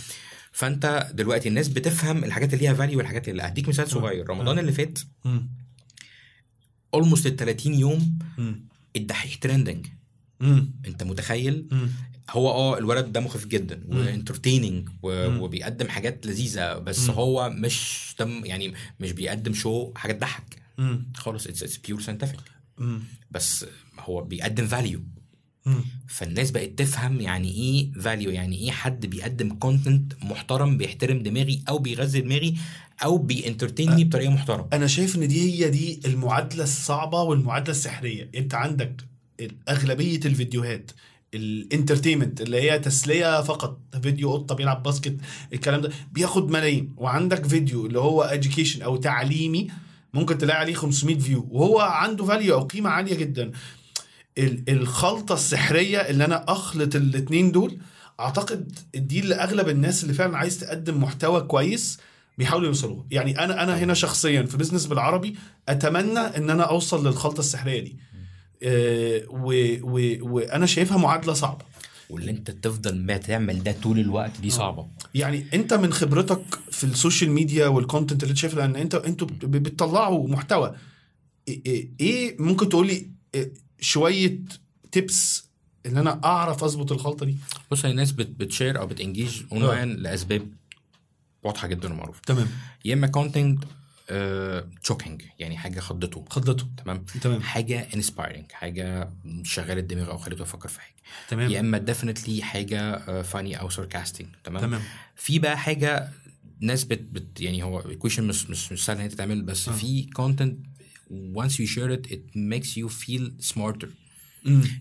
فأنت دلوقتي الناس بتفهم الحاجات اللي ليها value والحاجات اللي هديك مثال صغير رمضان اللي فات مم. almost ال 30 يوم مم. الدحيح trending مم. انت متخيل مم. هو آه الولد دمه خفيف جدا. و entertaining. وبيقدم حاجات لذيذة بس مم. هو مش دم يعني مش بيقدم show حاجة تضحك. خالص it's pure scientific. بس هو بيقدم value. فالناس بقت تفهم يعني إيه value يعني إيه حد بيقدم content محترم بيحترم دماغي أو بيغذي دماغي أو بي entertain ني بطريقة محترمة أنا شايف إن دي هي دي المعادلة الصعبة والمعادلة السحرية أنت عندك اغلبيه الفيديوهات ال entertainment اللي هي تسلية فقط فيديو قطة بيلعب basket الكلام ده بياخد ملايين. وعندك فيديو اللي هو education أو تعليمي ممكن تلاقي عليه 500 view وهو عنده value أو قيمة عالية جدا. ال- الخلطة السحرية اللي أنا أخلط الاثنين دول أعتقد دي اللي أغلب الناس اللي فعلا عايز تقدم محتوى كويس بيحاولوا يوصلوا يعني أنا أنا هنا شخصيا في Business بالعربي أتمنى إن أنا أوصل للخلطة السحرية دي. وأنا شايفها معادلة صعبة. واللي أنت تفضل ما تعمل ده طول الوقت دي صعبة. يعني أنت من خبرتك في ال social media وال content اللي شايفه لأن انت أنتوا بتطلعوا محتوى. ايه- ممكن تقول لي إيه شوية tips إن أنا أعرف أظبط الخلطة دي؟ بص هي الناس بت بت share أو بت engage online لأسباب واضحة جدا ومعروفة. تمام. يا إما content shocking يعني حاجة خضته. خضته تمام؟ تمام. حاجة inspiring حاجة شغلت الدماغ أو خليته أفكر في حاجة. يا تمام إما definitely حاجة funny أو sarcastic تمام؟ تمام. في بقى حاجة ناس بت, بت يعني هو equation مش مش مش سهل إن هي تتعمل بس آه. في content once you share it it makes you feel smarter. مم.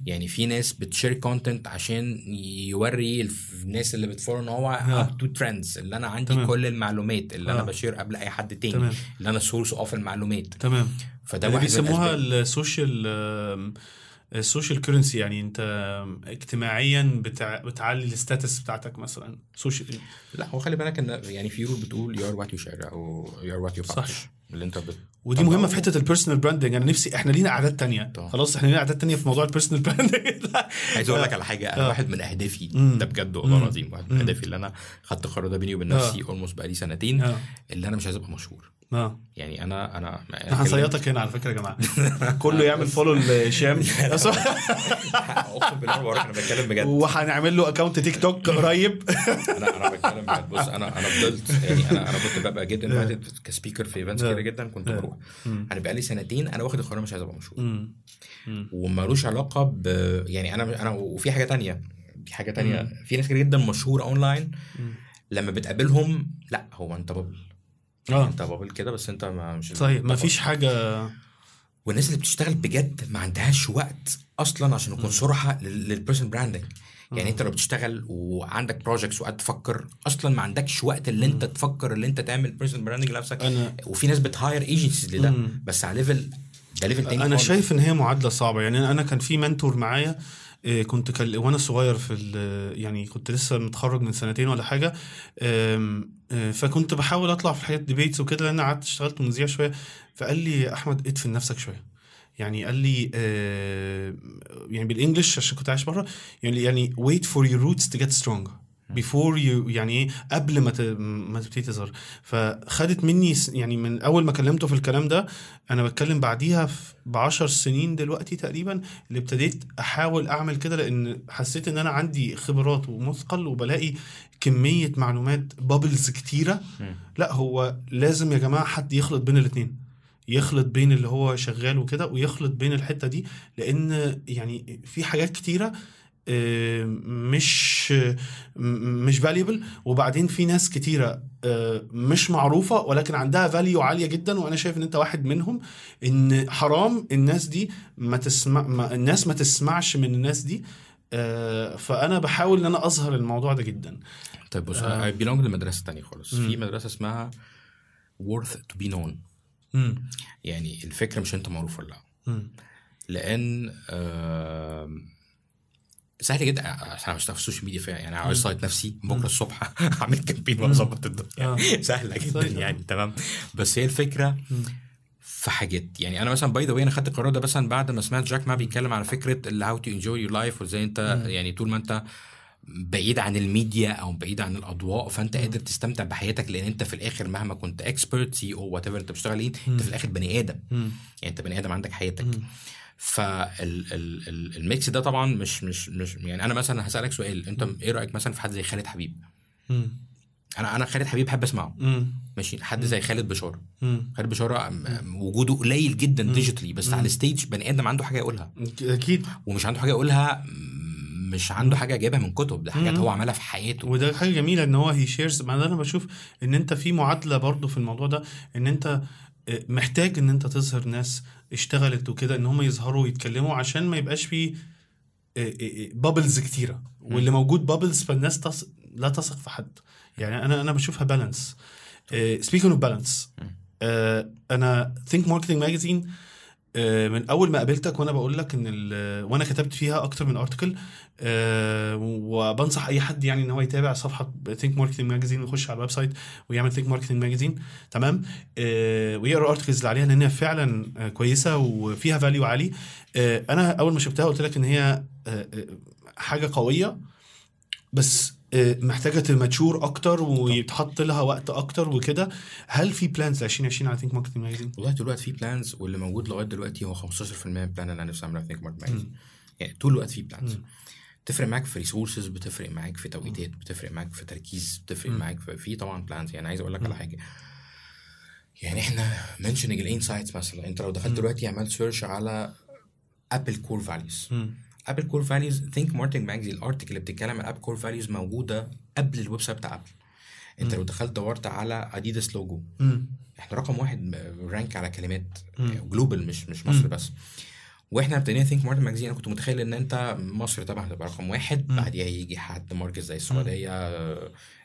يعني في ناس ب share content عشان يوري الناس اللي ب follow إن هو. up to trends اللي أنا عندي تمام. كل المعلومات اللي أنا آه. ب share قبل أي حد تاني تمام. اللي أنا source of المعلومات تمام فده واحد بيسموها. ال social ال social currency يعني أنت اجتماعيا بتع... بتعلي ال status بتاعتك مثلا social لا هو خلي بالك إن يعني في rule بتقول you are what you share أو you are what you صح. اللي انت بت ودي مهمة في حتة ال personal branding أنا نفسي إحنا لينا أعداد تانية طبعا. خلاص إحنا لينا أعداد تانية في موضوع البيرسونال براندنج (laughs) عايز أقول لك على حاجة أنا. واحد من أهدافي. ده بجد والله. العظيم واحد من. أهدافي اللي أنا خدت القرار ده بيني وبين. نفسي almost بقالي سنتين اللي أنا مش عايز أبقى مشهور آه يعني أنا أنا إحنا هنصيطك هنا على فكرة يا جماعة (laughs) كله يعمل follow لشام (laughs) (laughs) أقسم بالله أنا بتكلم بجد وهنعمل له account تيك توك قريب أنا أنا بتكلم بجد بص أنا أنا فضلت يعني أنا أنا كنت ببقى invited ك speaker في events. كتير جدا كنت. بروح. أنا بقالي سنتين أنا واخد القرار مش عايز أبقى مشهور. ومالوش علاقة ب يعني أنا أنا وفي حاجة تانية في حاجة تانية. في ناس كتير جدا مشهوره اونلاين. لما بتقابلهم لأ هو انت bubble آه. انت bubble كده بس انت ما مش صحيح ما فيش حاجة والناس اللي بتشتغل بجد ما عندهاش وقت أصلا عشان نكون صراحة لل personal branding يعني انت لو بتشتغل وعندك projects وقاعد تفكر أصلا ما عندكش وقت اللي انت تفكر اللي انت تعمل personal branding لنفسك. أنا- وفي ناس ب hire agencies لده. بس على level ده level تاني أنا خالص. شايف إن هي معادلة صعبة. يعني أنا كان في mentor معايا كنت كل... وأنا صغير في ال... يعني كنت لسه متخرج من سنتين ولا حاجة آه، فكنت بحاول أطلع في حاجات debates وكده لأن قعدت اشتغلت مذيع شوية. فقال لي أحمد ادفن نفسك شوية. يعني قال لي آه، يعني بالإنجلش عشان كنت عايش بره يعني يعني wait for your roots to get strong before you يعني إيه؟ قبل ما ما تبتدي تظهر. فخدت مني يعني من أول ما كلمته في الكلام ده أنا بتكلم بعديها ب 10 سنين دلوقتي تقريبا اللي ابتديت أحاول أعمل كده لأن حسيت إن أنا عندي خبرات ومثقل وبلاقي كمية معلومات بابلز كتيرة. لا هو لازم يا جماعة حد يخلط بين الاثنين يخلط بين اللي هو شغال وكده ويخلط بين الحتة دي لأن يعني في حاجات كتيرة مش م- مش valuable وبعدين في ناس كتيرة آه، مش معروفة ولكن عندها value عالية جدا وأنا شايف إن أنت واحد منهم إن حرام الناس دي ما تسمع ما الناس ما تسمعش من الناس دي آه، فأنا بحاول إن أنا أظهر الموضوع ده جدا طيب بص آه. اي بيلونج لمدرسه تانية خالص. في مدرسة اسمها worth to be known مم. يعني الفكرة مش أنت معروف ولا لأ. لأن آم، سهل جدا عشان أنا بشتغل في ال social media فيها يعني عايز أصيت نفسي بكرة الصبح (laughs) اعمل campaign واظبط الدنيا آه. (laughs) سهلة جدا. يعني تمام بس هي الفكرة. في حاجات يعني أنا مثلا by the أنا خدت القرار ده مثلا بعد ما سمعت جاك ما بيتكلم على فكرة اللي how to enjoy your life وإزاي أنت. يعني طول ما أنت بعيد عن الميديا أو بعيد عن الأضواء فأنت قادر تستمتع بحياتك لأن أنت في الآخر مهما كنت expert CEO whatever أنت بتشتغل إيه انت في الآخر بني آدم. يعني أنت بني آدم عندك حياتك. فال mix ده طبعا مش مش مش يعني أنا مثلا هسألك سؤال أنت إيه رأيك مثلا في حد زي خالد حبيب؟ مم. أنا أنا خالد حبيب بحب أسمعه. مم. ماشي حد زي خالد بشاره مم. خالد بشاره م- م- وجوده قليل جدا digitally بس على ال stage بني آدم عنده حاجة يقولها. أكيد. ومش عنده حاجة يقولها م- مش عنده حاجة جايبها من كتب. ده حاجات مم. هو عملها في حياته. وده حاجة جميلة إن هو he shares ما أنا بشوف إن أنت في معادلة برضو في الموضوع ده إن أنت محتاج إن أنت تظهر ناس اشتغلت وكده إن هم يظهروا ويتكلموا عشان ما يبقاش في bubbles كتيرة. واللي موجود bubbles فالناس تص... لا تثق في حد. يعني أنا أنا بشوفها balance speaking of balance أنا ثينك ماركتنج ماجازين من أول ما قابلتك وأنا بقول لك إن وأنا كتبت فيها أكتر من article وبنصح أي حد يعني إن هو يتابع صفحة ثينك ماركتنج ماجازين ويخش على ال website ويعمل ثينك ماركتنج ماجازين تمام؟ آه، ويقرا ال articles اللي عليها لأن هي فعلا آه، كويسة وفيها value عالي. آه، أنا أول ما شفتها قلت لك إن هي آه، آه، حاجة قوية بس آه، محتاجة ت mature أكتر ويتحط لها وقت أكتر وكده هل في plans ل 2020 على ثينك ماركتنج ماجازين؟ والله طول الوقت في plans واللي موجود لغاية دلوقتي هو 15% من ال plan اللي أنا نفسي أعملها في ثينك ماركت ماجازين يعني طول الوقت في plans مم. تفرق معاك في resources بتفرق معاك في توقيتات بتفرق معاك في تركيز بتفرق. معاك في, في طبعا plans يعني عايز أقول لك. على حاجة يعني إحنا mentioning ال insights مثلا أنت لو دخلت. دلوقتي عملت search على Apple core values. Apple core values ثينك ماركتنج ماجازين ال article اللي بتتكلم عن Apple core values موجودة قبل ال website بتاع Apple انت. لو دخلت دورت على اديداس لوجو مم. إحنا رقم واحد rank على كلمات. global مش مش مصر مم. بس وإحنا ابتدينا ثينك ماركت ماجازين أنا كنت متخيل ان انت مصر طبعا هتبقى رقم واحد مم. بعديها يجي حد market زي السعودية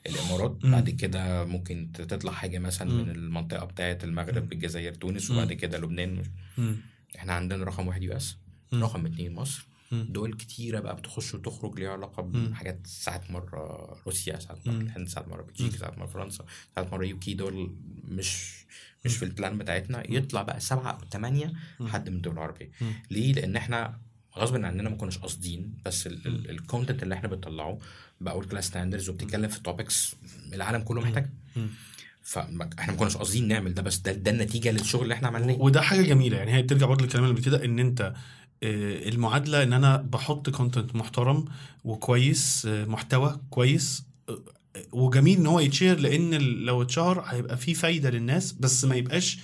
الامارات مم. بعد كده ممكن تطلع حاجة مثلا مم. من المنطقة بتاعه المغرب الجزائر تونس. وبعد كده لبنان مم. إحنا عندنا رقم واحد US. رقم اتنين مصر. دول كتيرة بقى بتخش وتخرج ليها علاقة مم. بحاجات ساعات مرة روسيا ساعات مرة مم. الهند ساعات مرة بلجيكا ساعات مرة فرنسا ساعات مرة UK دول مش مش في ال plan بتاعتنا. يطلع بقى سبعة أو ثمانية مم. حد من الدول العربية. مم. ليه؟ لأن إحنا غصب عننا ما كناش قاصدين بس ال content اللي إحنا بنطلعه بقى world class standards وبتتكلم في topics العالم كله محتاجها. فاحنا ما كناش قاصدين نعمل ده بس ده ده النتيجة للشغل اللي إحنا عملناه. وده حاجة جميلة. يعني هي بترجع برضه للكلام اللي قبل كده إن أنت المعادلة إن أنا بحط content محترم وكويس آه، محتوى كويس آه، وجميل إن هو يتشهر لأن لو اتشهر هيبقى فيه فايدة للناس بس ما يبقاش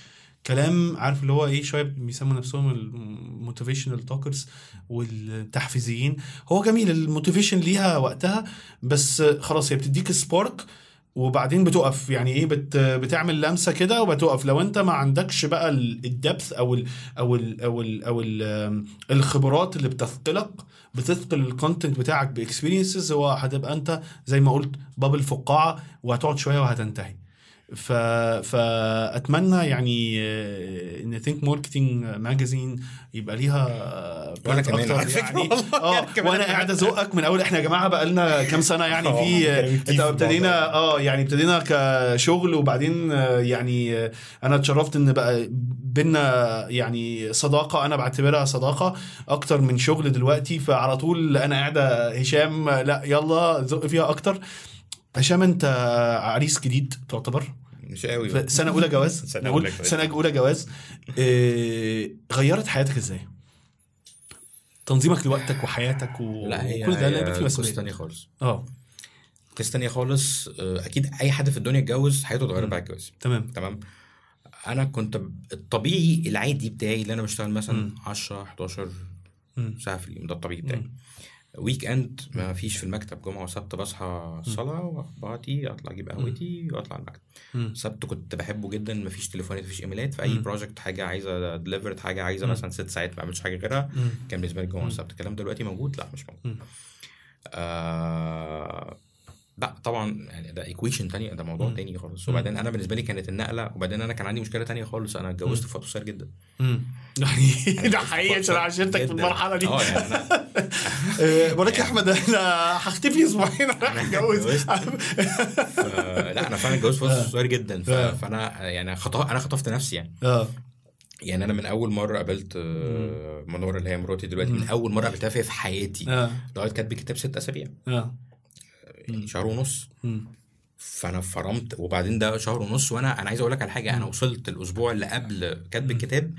كلام عارف اللي هو إيه شوية بيسموا نفسهم ال motivational talkers والتحفيزيين. هو جميل ال motivation ليها وقتها بس آه، خلاص هي بتديك spark وبعدين بتقف. يعني إيه؟ بت بتعمل لمسة كده وبتقف. لو أنت ما عندكش بقى ال depth أو ال أو ال أو ال أو ال الخبرات اللي بتثقلك بتثقل ال content بتاعك ب experiences هو هتبقى أنت زي ما قلت bubble فقاعة وهتقعد شوية وهتنتهي. ف... فأتمنى يعني آه، إن Think Marketing Magazine يبقى ليها وأنا brand كمان. على يعني. آه يعني كمان. وأنا قاعد أزقك من أول إحنا يا جماعة بقى لنا كام سنة يعني آه، في ابتدينا آه يعني ابتدينا كشغل وبعدين آه، يعني آه، أنا اتشرفت إن بقى بينا يعني صداقة أنا بعتبرها صداقة أكتر من شغل دلوقتي فعلى طول أنا قاعدة هشام آه، لا يلا زق فيها أكتر. هشام انت عريس جديد تعتبر؟ مش قوي سنة أولى جواز. نقول أولى جواز. سنة أولى جواز. آه، غيرت حياتك إزاي؟ تنظيمك لوقتك وحياتك و- لا هي وكل ده لا هي مسؤولية. تانية خالص. آه. قصة تانية خالص. آه، أكيد أي حد في الدنيا اتجوز حياته اتغيرت. بعد الجواز. تمام. تمام؟ أنا كنت الطبيعي العادي بتاعي اللي أنا بشتغل مثلا مم. 10 11 مم. ساعة في اليوم. ده الطبيعي بتاعي. مم. weekend ما فيش في المكتب جمعة وسبت بصحى الصلاه واخباتي أطلع أجيب قهوتي وأطلع المكتب. سبت كنت بحبه جدا ما فيش تليفونات ما فيش إيميلات في أي. project حاجة عايزة delivered حاجة عايزة. مثلا ست ساعات ما بعملش حاجة غيرها. كان بالنسبة لي الجمعه. والسبت الكلام دلوقتي موجود لا مش موجود. آه لا طبعا يعني ده equation تانية ده موضوع مم. تاني خالص. وبعدين أنا بالنسبة لي كانت النقلة وبعدين أنا كان عندي مشكلة تانية خالص أنا اتجوزت. في وقت قصير جدا. (laughs) يعني أنا ده حقيقي عشان وقت عشرتك في. المرحلة دي آه يعني (laughs) آه، يا أحمد أنا هختفي أسبوعين اتجوزت. (laughs) ف- لا أنا فعلا اتجوزت في وقت قصير جدا. آه. فأنا يعني أنا خطفت نفسي يعني آه يعني أنا من أول مرة قابلت آه، منور اللي هي مراتي دلوقتي من. أول مرة قابلتها في حياتي لغاية كاتب كتاب ست أسابيع آه يعني شهر ونص. فأنا فرمت وبعدين ده شهر ونص وأنا أنا عايز أقول لك على حاجة أنا وصلت الأسبوع اللي قبل كاتب الكتاب.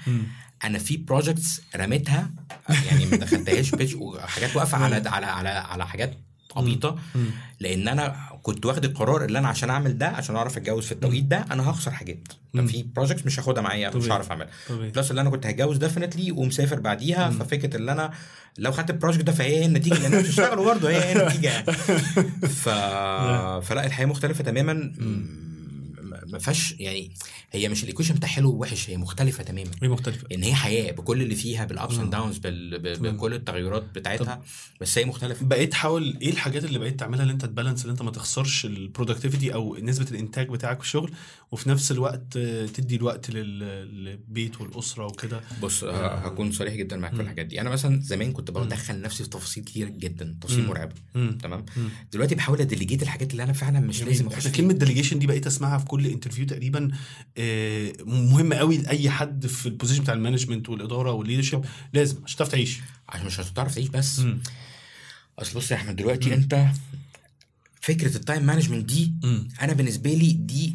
أنا في projects رميتها يعني ما دخلتهاش pitch وحاجات واقفة على على على على حاجات عبيطة. لأن أنا كنت واخد القرار اللي أنا عشان أعمل ده عشان أعرف أتجوز في التوقيت ده أنا هخسر حاجات. في projects مش هاخدها معايا مش. هعرف أعملها. plus اللي أنا كنت هتجوز definitely ومسافر بعديها ففكرة اللي أنا لو خدت ال project ده فهي هي النتيجة لأن أنتوا بتشتغلوا برضه هي هي النتيجة يعني. (laughs) ف... فلا الحياة مختلفة تماما. ما فيهاش يعني هي مش ال equation بتاع حلو ووحش هي مختلفة تماما هي مختلفة إن هي حياة بكل اللي فيها بال ups. and downs. بكل التغيرات بتاعتها بس هي مختلفة بقيت حاول إيه الحاجات اللي بقيت تعملها اللي أنت ت balance اللي أنت ما تخسرش ال productivity أو نسبة الإنتاج بتاعك في الشغل وفي نفس الوقت تدي الوقت لل- للبيت والأسرة وكده بص هكون صريح جدا معاك في. الحاجات دي أنا مثلا زمان كنت بدخل نفسي في تفاصيل كتير جدا تفاصيل. مرعبة. تمام. دلوقتي بحاول أ delegate الحاجات اللي أنا فعلا مش. لازم أخش. كلمة delegation دي بقيت أسمعها في كل interview تقريبا آه، مهمه قوي لأي حد في ال position بتاع ال management والإدارة وال leadership لازم عشان تعرف تعيش عشان مش هتعرف تعيش بس. أصل بص يا أحمد دلوقتي مم. أنت فكرة ال time management دي مم. أنا بالنسبة لي دي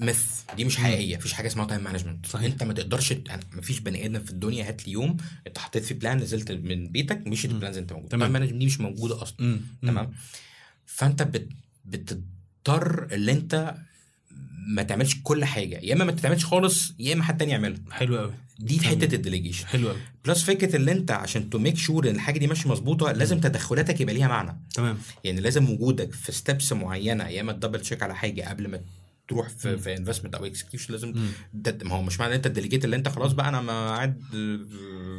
myth دي مش. حقيقية مفيش حاجة اسمها time management صحيح. أنت ما تقدرش أنا- مفيش بني آدم في الدنيا هات لي يوم أنت حطيت في plan نزلت من بيتك مشيت مم. ال plan زي أنت موجود تمام. management دي مش موجودة أصلا مم. تمام فأنت بت... بتضطر اللي أنت ما تعملش كل حاجة. يا إما ما تعملش خالص يا إما حد تاني يعملها حلو قوي دي. حتة ال delegation حلو قوي plus فكرة اللي أنت عشان to make sure إن الحاجة دي ماشية مظبوطة لازم تدخلاتك يبقى ليها معنى. تمام. يعني لازم وجودك في steps معينة يا إما ت double check على حاجة قبل ما تروح في مم. في investment أو execution لازم ما هو مش معنى إن أنت الديليجيت اللي أنت خلاص بقى أنا ما قاعد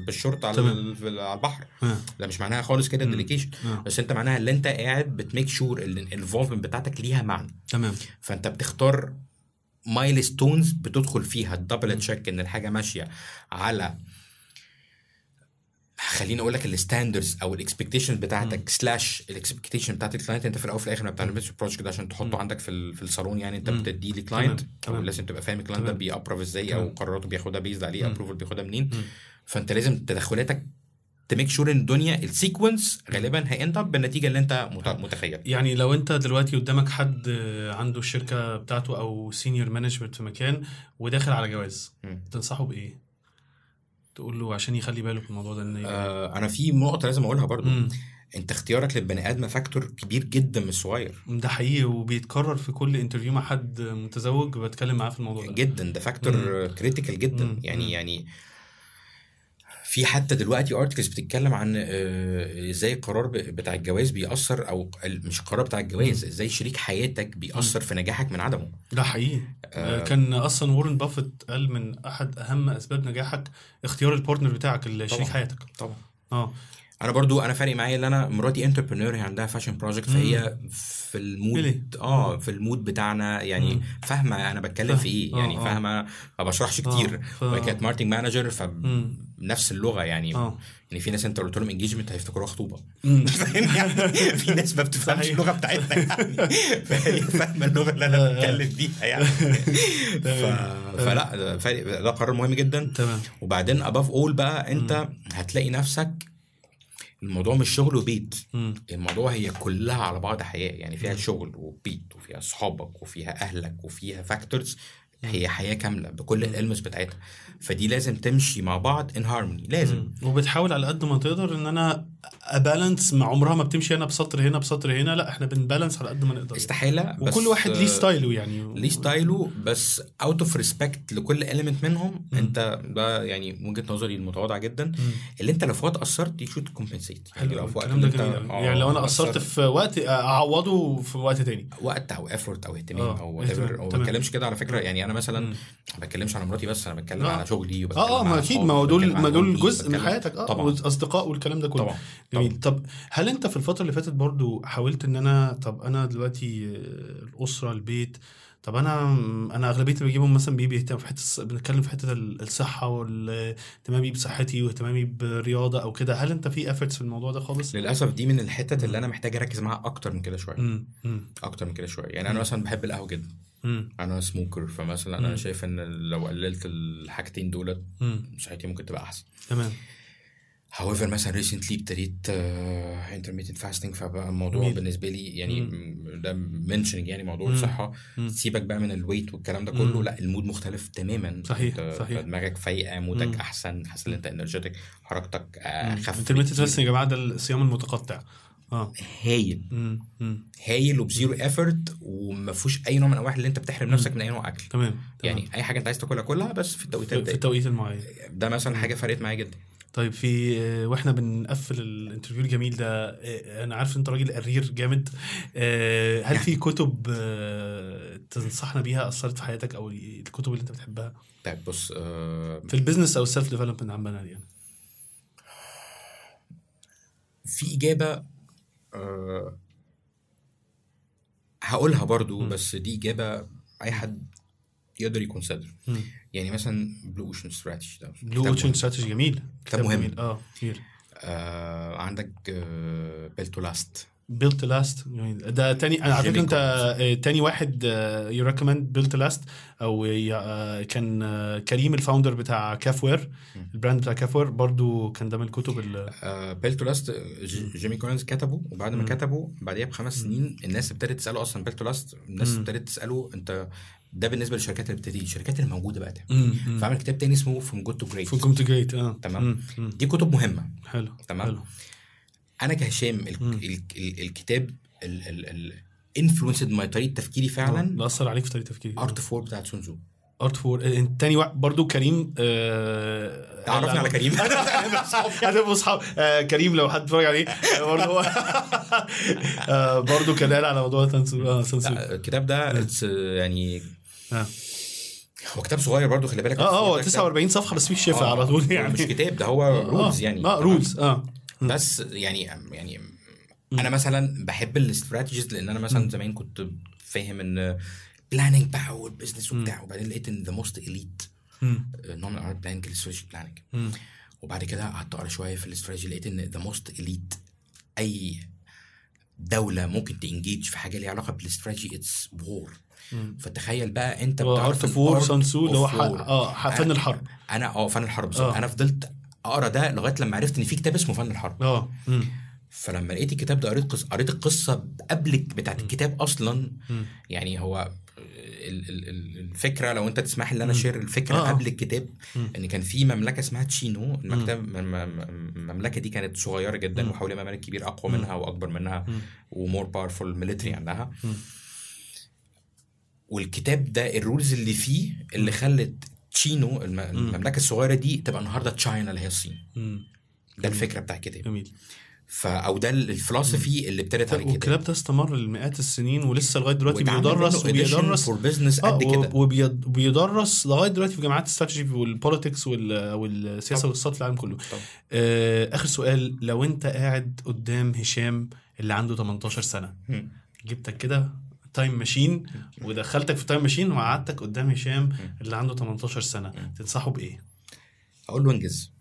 بالشورت على على البحر. آه. لا مش معناها خالص كده. ال delegation آه. بس أنت معناها اللي أنت قاعد بت make sure ان ال involvement بتاعتك ليها معنى. تمام. فأنت بتختار milestones بتدخل فيها ال double check إن الحاجة ماشية على خليني أقول لك ال standards أو ال expectation بتاعتك slash ال expectation بتاعت ال client أنت في الأول وفي الآخر ما بتعملش ال project ده عشان تحطه. عندك في في الصالون يعني أنت. بتديه ل client. لازم تبقى فاهم ال client ده. بي approve إزاي. أو قراراته بياخدها based على إيه. approval بياخدها منين. فأنت لازم تدخلاتك ت make sure ان الدنيا ال sequence غالبا هي end up بالنتيجة اللي أنت مت- متخيلها يعني لو أنت دلوقتي قدامك حد عنده الشركة بتاعته أو senior management في مكان وداخل على جواز مم. تنصحه بإيه؟ تقول له عشان يخلي باله من الموضوع ده إن آه أنا في نقطة لازم أقولها برضو مم. أنت اختيارك للبني آدم factor كبير جدا مش صغير ده حقيقي وبيتكرر في كل interview مع حد متزوج بتكلم معاه في الموضوع ده جدا ده factor critical جدا مم. يعني مم. يعني في حتى دلوقتي articles بتتكلم عن آه، إزاي القرار بتاع الجواز بيأثر أو مش القرار بتاع الجواز إزاي شريك حياتك بيأثر في نجاحك من عدمه ده حقيقي آه كان أصلا وارن بافيت قال من أحد أهم أسباب نجاحك اختيار ال partner بتاعك اللي شريك. حياتك طبعا آه أنا برضو أنا فارق معايا إن أنا مراتي entrepreneur هي عندها fashion project فهي في ال mood؟ آه في ال mood بتاعنا يعني. فاهمة أنا بتكلم. في إيه آه، يعني آه. فاهمة ما بشرحش كتير آه، ف- وهي كانت marketing manager مم. فنفس اللغة يعني. آه. يعني في ناس انت قلت لهم engagement هيفتكروها خطوبة. (laughs) يعني؟ في ناس ما بتفهمش. اللغة بتاعتنا يعني. فهي فاهمة اللغة اللي أنا بتكلم بيها يعني. ف... فلا ده فارق- ده قرار مهم جدا. تمام. وبعدين above all بقى انت هتلاقي نفسك الموضوع مش شغل وبيت. الموضوع هي كلها على بعض حياة. يعني فيها شغل وبيت وفيها صحابك وفيها أهلك وفيها factors هي حياة كاملة بكل ال elements بتاعتها. فدي لازم تمشي مع بعض in harmony لازم مم. وبتحاول على قد ما تقدر إن أنا أ balance مع عمرها ما بتمشي هنا بسطر هنا بسطر هنا لا إحنا بن balance على قد ما نقدر. استحاله بس وكل واحد ليه style ه يعني. ليه style ه بس out of respect لكل element منهم مم. انت ده يعني وجهة نظري المتواضعة جدا. مم. اللي انت لو في وقت قصرت you should compensate يعني لو في وقت انت آه، يعني لو أنا قصرت في وقت أعوضه في وقت تاني. وقت أو effort أو اهتمام آه، أو. وما تمام. بتكلمش كده على فكرة. يعني أنا مثلا. ما بتكلمش على مراتي بس أنا بتكلم آه. على شغلي وبتكلم آه آه ما أكيد. ما هو دول ما دول جزء من حياتك. آه طبعا. والاصدقاء والكلام ده كله. طبعا. جميل. طب هل انت في الفترة اللي فاتت برضو حاولت ان أنا طب أنا دلوقتي الأسرة البيت طب أنا أنا أغلبية اللي بجيبهم مثلا بيهتم في حتة بنتكلم في حتة ال- الصحة واهتمامي بصحتي واهتمامي برياضة أو كده. هل انت في efforts في الموضوع ده خالص؟ للأسف دي من الحتت اللي أنا محتاج أركز معاها أكتر من كده شوية. أكتر من كده شوية. يعني أنا مثلا بحب القهوة جدا. أنا smoker فمثلا. أنا شايف إن لو قللت الحاجتين دولت صحتي ممكن تبقى أحسن. تمام. However مثلا recently ابتديت intermittent fasting فبقى الموضوع جميل. بالنسبة لي يعني ده mentioning يعني موضوع مم. الصحة. مم. سيبك بقى من ال weight والكلام ده كله مم. لا ال mood مختلف تماما. صحيح، صحيح. دماغك فايقة mood ك مم. أحسن حاسس إن أنت energy تك حركتك آه، أخف intermittent بكتير. fasting يا جماعة ده الصيام المتقطع. آه. هايل. هايل وب zero effort وما فيهوش أي نوع من أنواع اللي أنت بتحرم نفسك من أي نوع أكل. تمام تمام. يعني أي حاجة أنت عايز تاكلها كلها بس في التوقيتات في, التوقيت المعين. ده مثلا حاجة فرقت معايا جدا. طيب في آه، وإحنا بنقفل ال interview الجميل ده آه، أنا عارف انت راجل قرير جامد. آه، هل في كتب آه، تنصحنا بيها أثرت في حياتك أو الكتب اللي أنت بتحبها؟ طيب بص آه في ال business أو ال self development عامة يعني. في إجابة آه هقولها برضو. بس دي إجابة أي حد يقدر ي consider مم. يعني مثلا Blue Ocean Strategy ده. Blue Ocean مهم. استراتيجي جميل. كتاب مهم. جميل. آه كتير. آه عندك آه Built to Last Built to Last ده تاني أنا على فكرة انت آه، تاني واحد you recommend Built to Last أو آه، كان آه، كريم ال founder بتاع كافوير. ال brand بتاع كافوير برضو كان ده من الكتب اللي Built to Last Jim Collins كتبه وبعد ما. كتبه بعديها بخمس سنين الناس ابتدت تسأله أصلا Built to Last الناس. ابتدت تسأله أنت ده بالنسبة للشركات اللي بتبتدي الشركات اللي موجودة بقى ده فعمل كتاب تاني اسمه from Good to Great from Good to Great آه. تمام. مم. دي كتب مهمة. حلو تمام. حلو. أنا كهشام ال. ال ال الكتاب influenced my طريقة تفكيري فعلا. ده اثر عليك في طريقة تفكيرك Art of War بتاعت Sun Tzu Art of War آه، تاني واحد برضو كريم آه عرفني على كريم. (laughs) هتبقوا اصحاب آه كريم لو حد اتفرج عليه. آه، برضو. هو (laughs) آه برضو كان قال على موضوع لا، الكتاب ده يعني هو كتاب صغير برضو خلي بالك. آه هو ده كتاب- 49 صفحة بس فيه الشفا آه، على طول هو يعني. مش كتاب ده هو rules يعني. آه؟ rules آه. بس يعني يعني أنا مثلا بحب ال strategies لأن أنا مثلا زمان كنت فاهم إن planning بقى وال business وبتاع وبعدين لقيت إن the most elite. نوع من أنواع ال planning ال strategic planning. وبعد كده قعدت أقرأ شوية في الاستراتيجي لقيت إن the most elite أي دولة ممكن ت engage في حاجة ليها علاقة بال strategy it's war مم. فتخيل بقى انت Art of War Sun Tzu اللي هو. آه فن الحرب أنا آه فن الحرب آه. أنا فضلت أقرأ ده لغاية لما عرفت إن في كتاب اسمه فن الحرب آه مم. فلما لقيت الكتاب ده قريت قصه قريت القصة قبل بتاعت الكتاب أصلا مم. يعني هو ال- ال- ال- الفكرة لو أنت تسمح لي إن أنا مم. share الفكرة آه، آه. قبل الكتاب. إن كان في مملكة اسمها تشينو المكتب المملكة دي كانت صغيرة جدا. وحواليها ممالك كبير أقوى. منها وأكبر منها. و more powerful military عندها. والكتاب ده ال rules اللي فيه اللي خلت تشينو الم- المملكة الصغيرة دي تبقى النهارده China اللي هي الصين. ده الفكرة بتاع الكتاب. جميل. ف أو ده ال philosophy اللي ابتدت على كده والكتاب ده استمر لمئات السنين ولسه لغاية دلوقتي بيدرس وبيدرس. for business آه قد كده. وبيد- وبيدرس لغاية دلوقتي في جامعات ال strategy وال politics وال- والسياسة. والاقتصاد في العالم كله. طبعا. آه آخر سؤال لو أنت قاعد قدام هشام اللي عنده 18 سنة. جبتك كده؟ time machine ودخلتك في time machine وقعدتك قدام هشام اللي عنده 18 سنة. تنصحه بإيه؟ أقول له إنجز.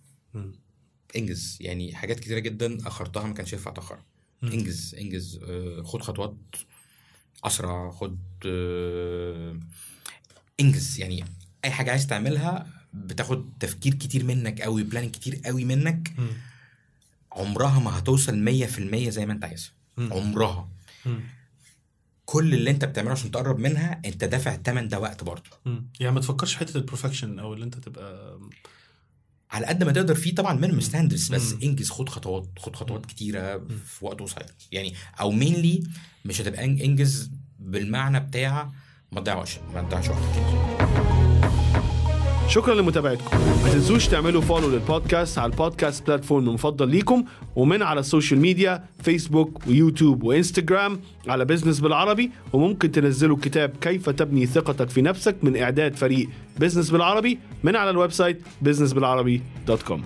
إنجز. يعني حاجات كتيرة جدا أخرتها ما كانش ينفع اتاخرها مم. إنجز. إنجز. آه، خد خطوات أسرع. خد آه، إنجز. يعني أي حاجة عايز تعملها بتاخد تفكير كتير منك قوي plan كتير قوي منك. عمرها ما هتوصل 100% زي ما أنت عايزها. عمرها. كل اللي انت بتعمله عشان تقرب منها انت دافع الثمن ده وقت برضه. مم. يعني ما تفكرش في حتة ال perfection أو اللي انت تبقى على قد ما تقدر فيه طبعا minimum standards بس مم. انجز خد خطوات خد خطوات كتيرة في وقت قصير. يعني أو mainly مش هتبقى انجز بالمعنى بتاع ما تضيعش ما تضيعش وقت كتير شكرا لمتابعتكم. ما تنسوش تعملوا follow للبودكاست على البودكاست platform المفضل ليكم ومن على ال social media فيسبوك ويوتيوب وانستجرام على Business بالعربي وممكن تنزلوا كتاب كيف تبني ثقتك في نفسك من إعداد فريق Business بالعربي من على ال website Business بالعربي dot com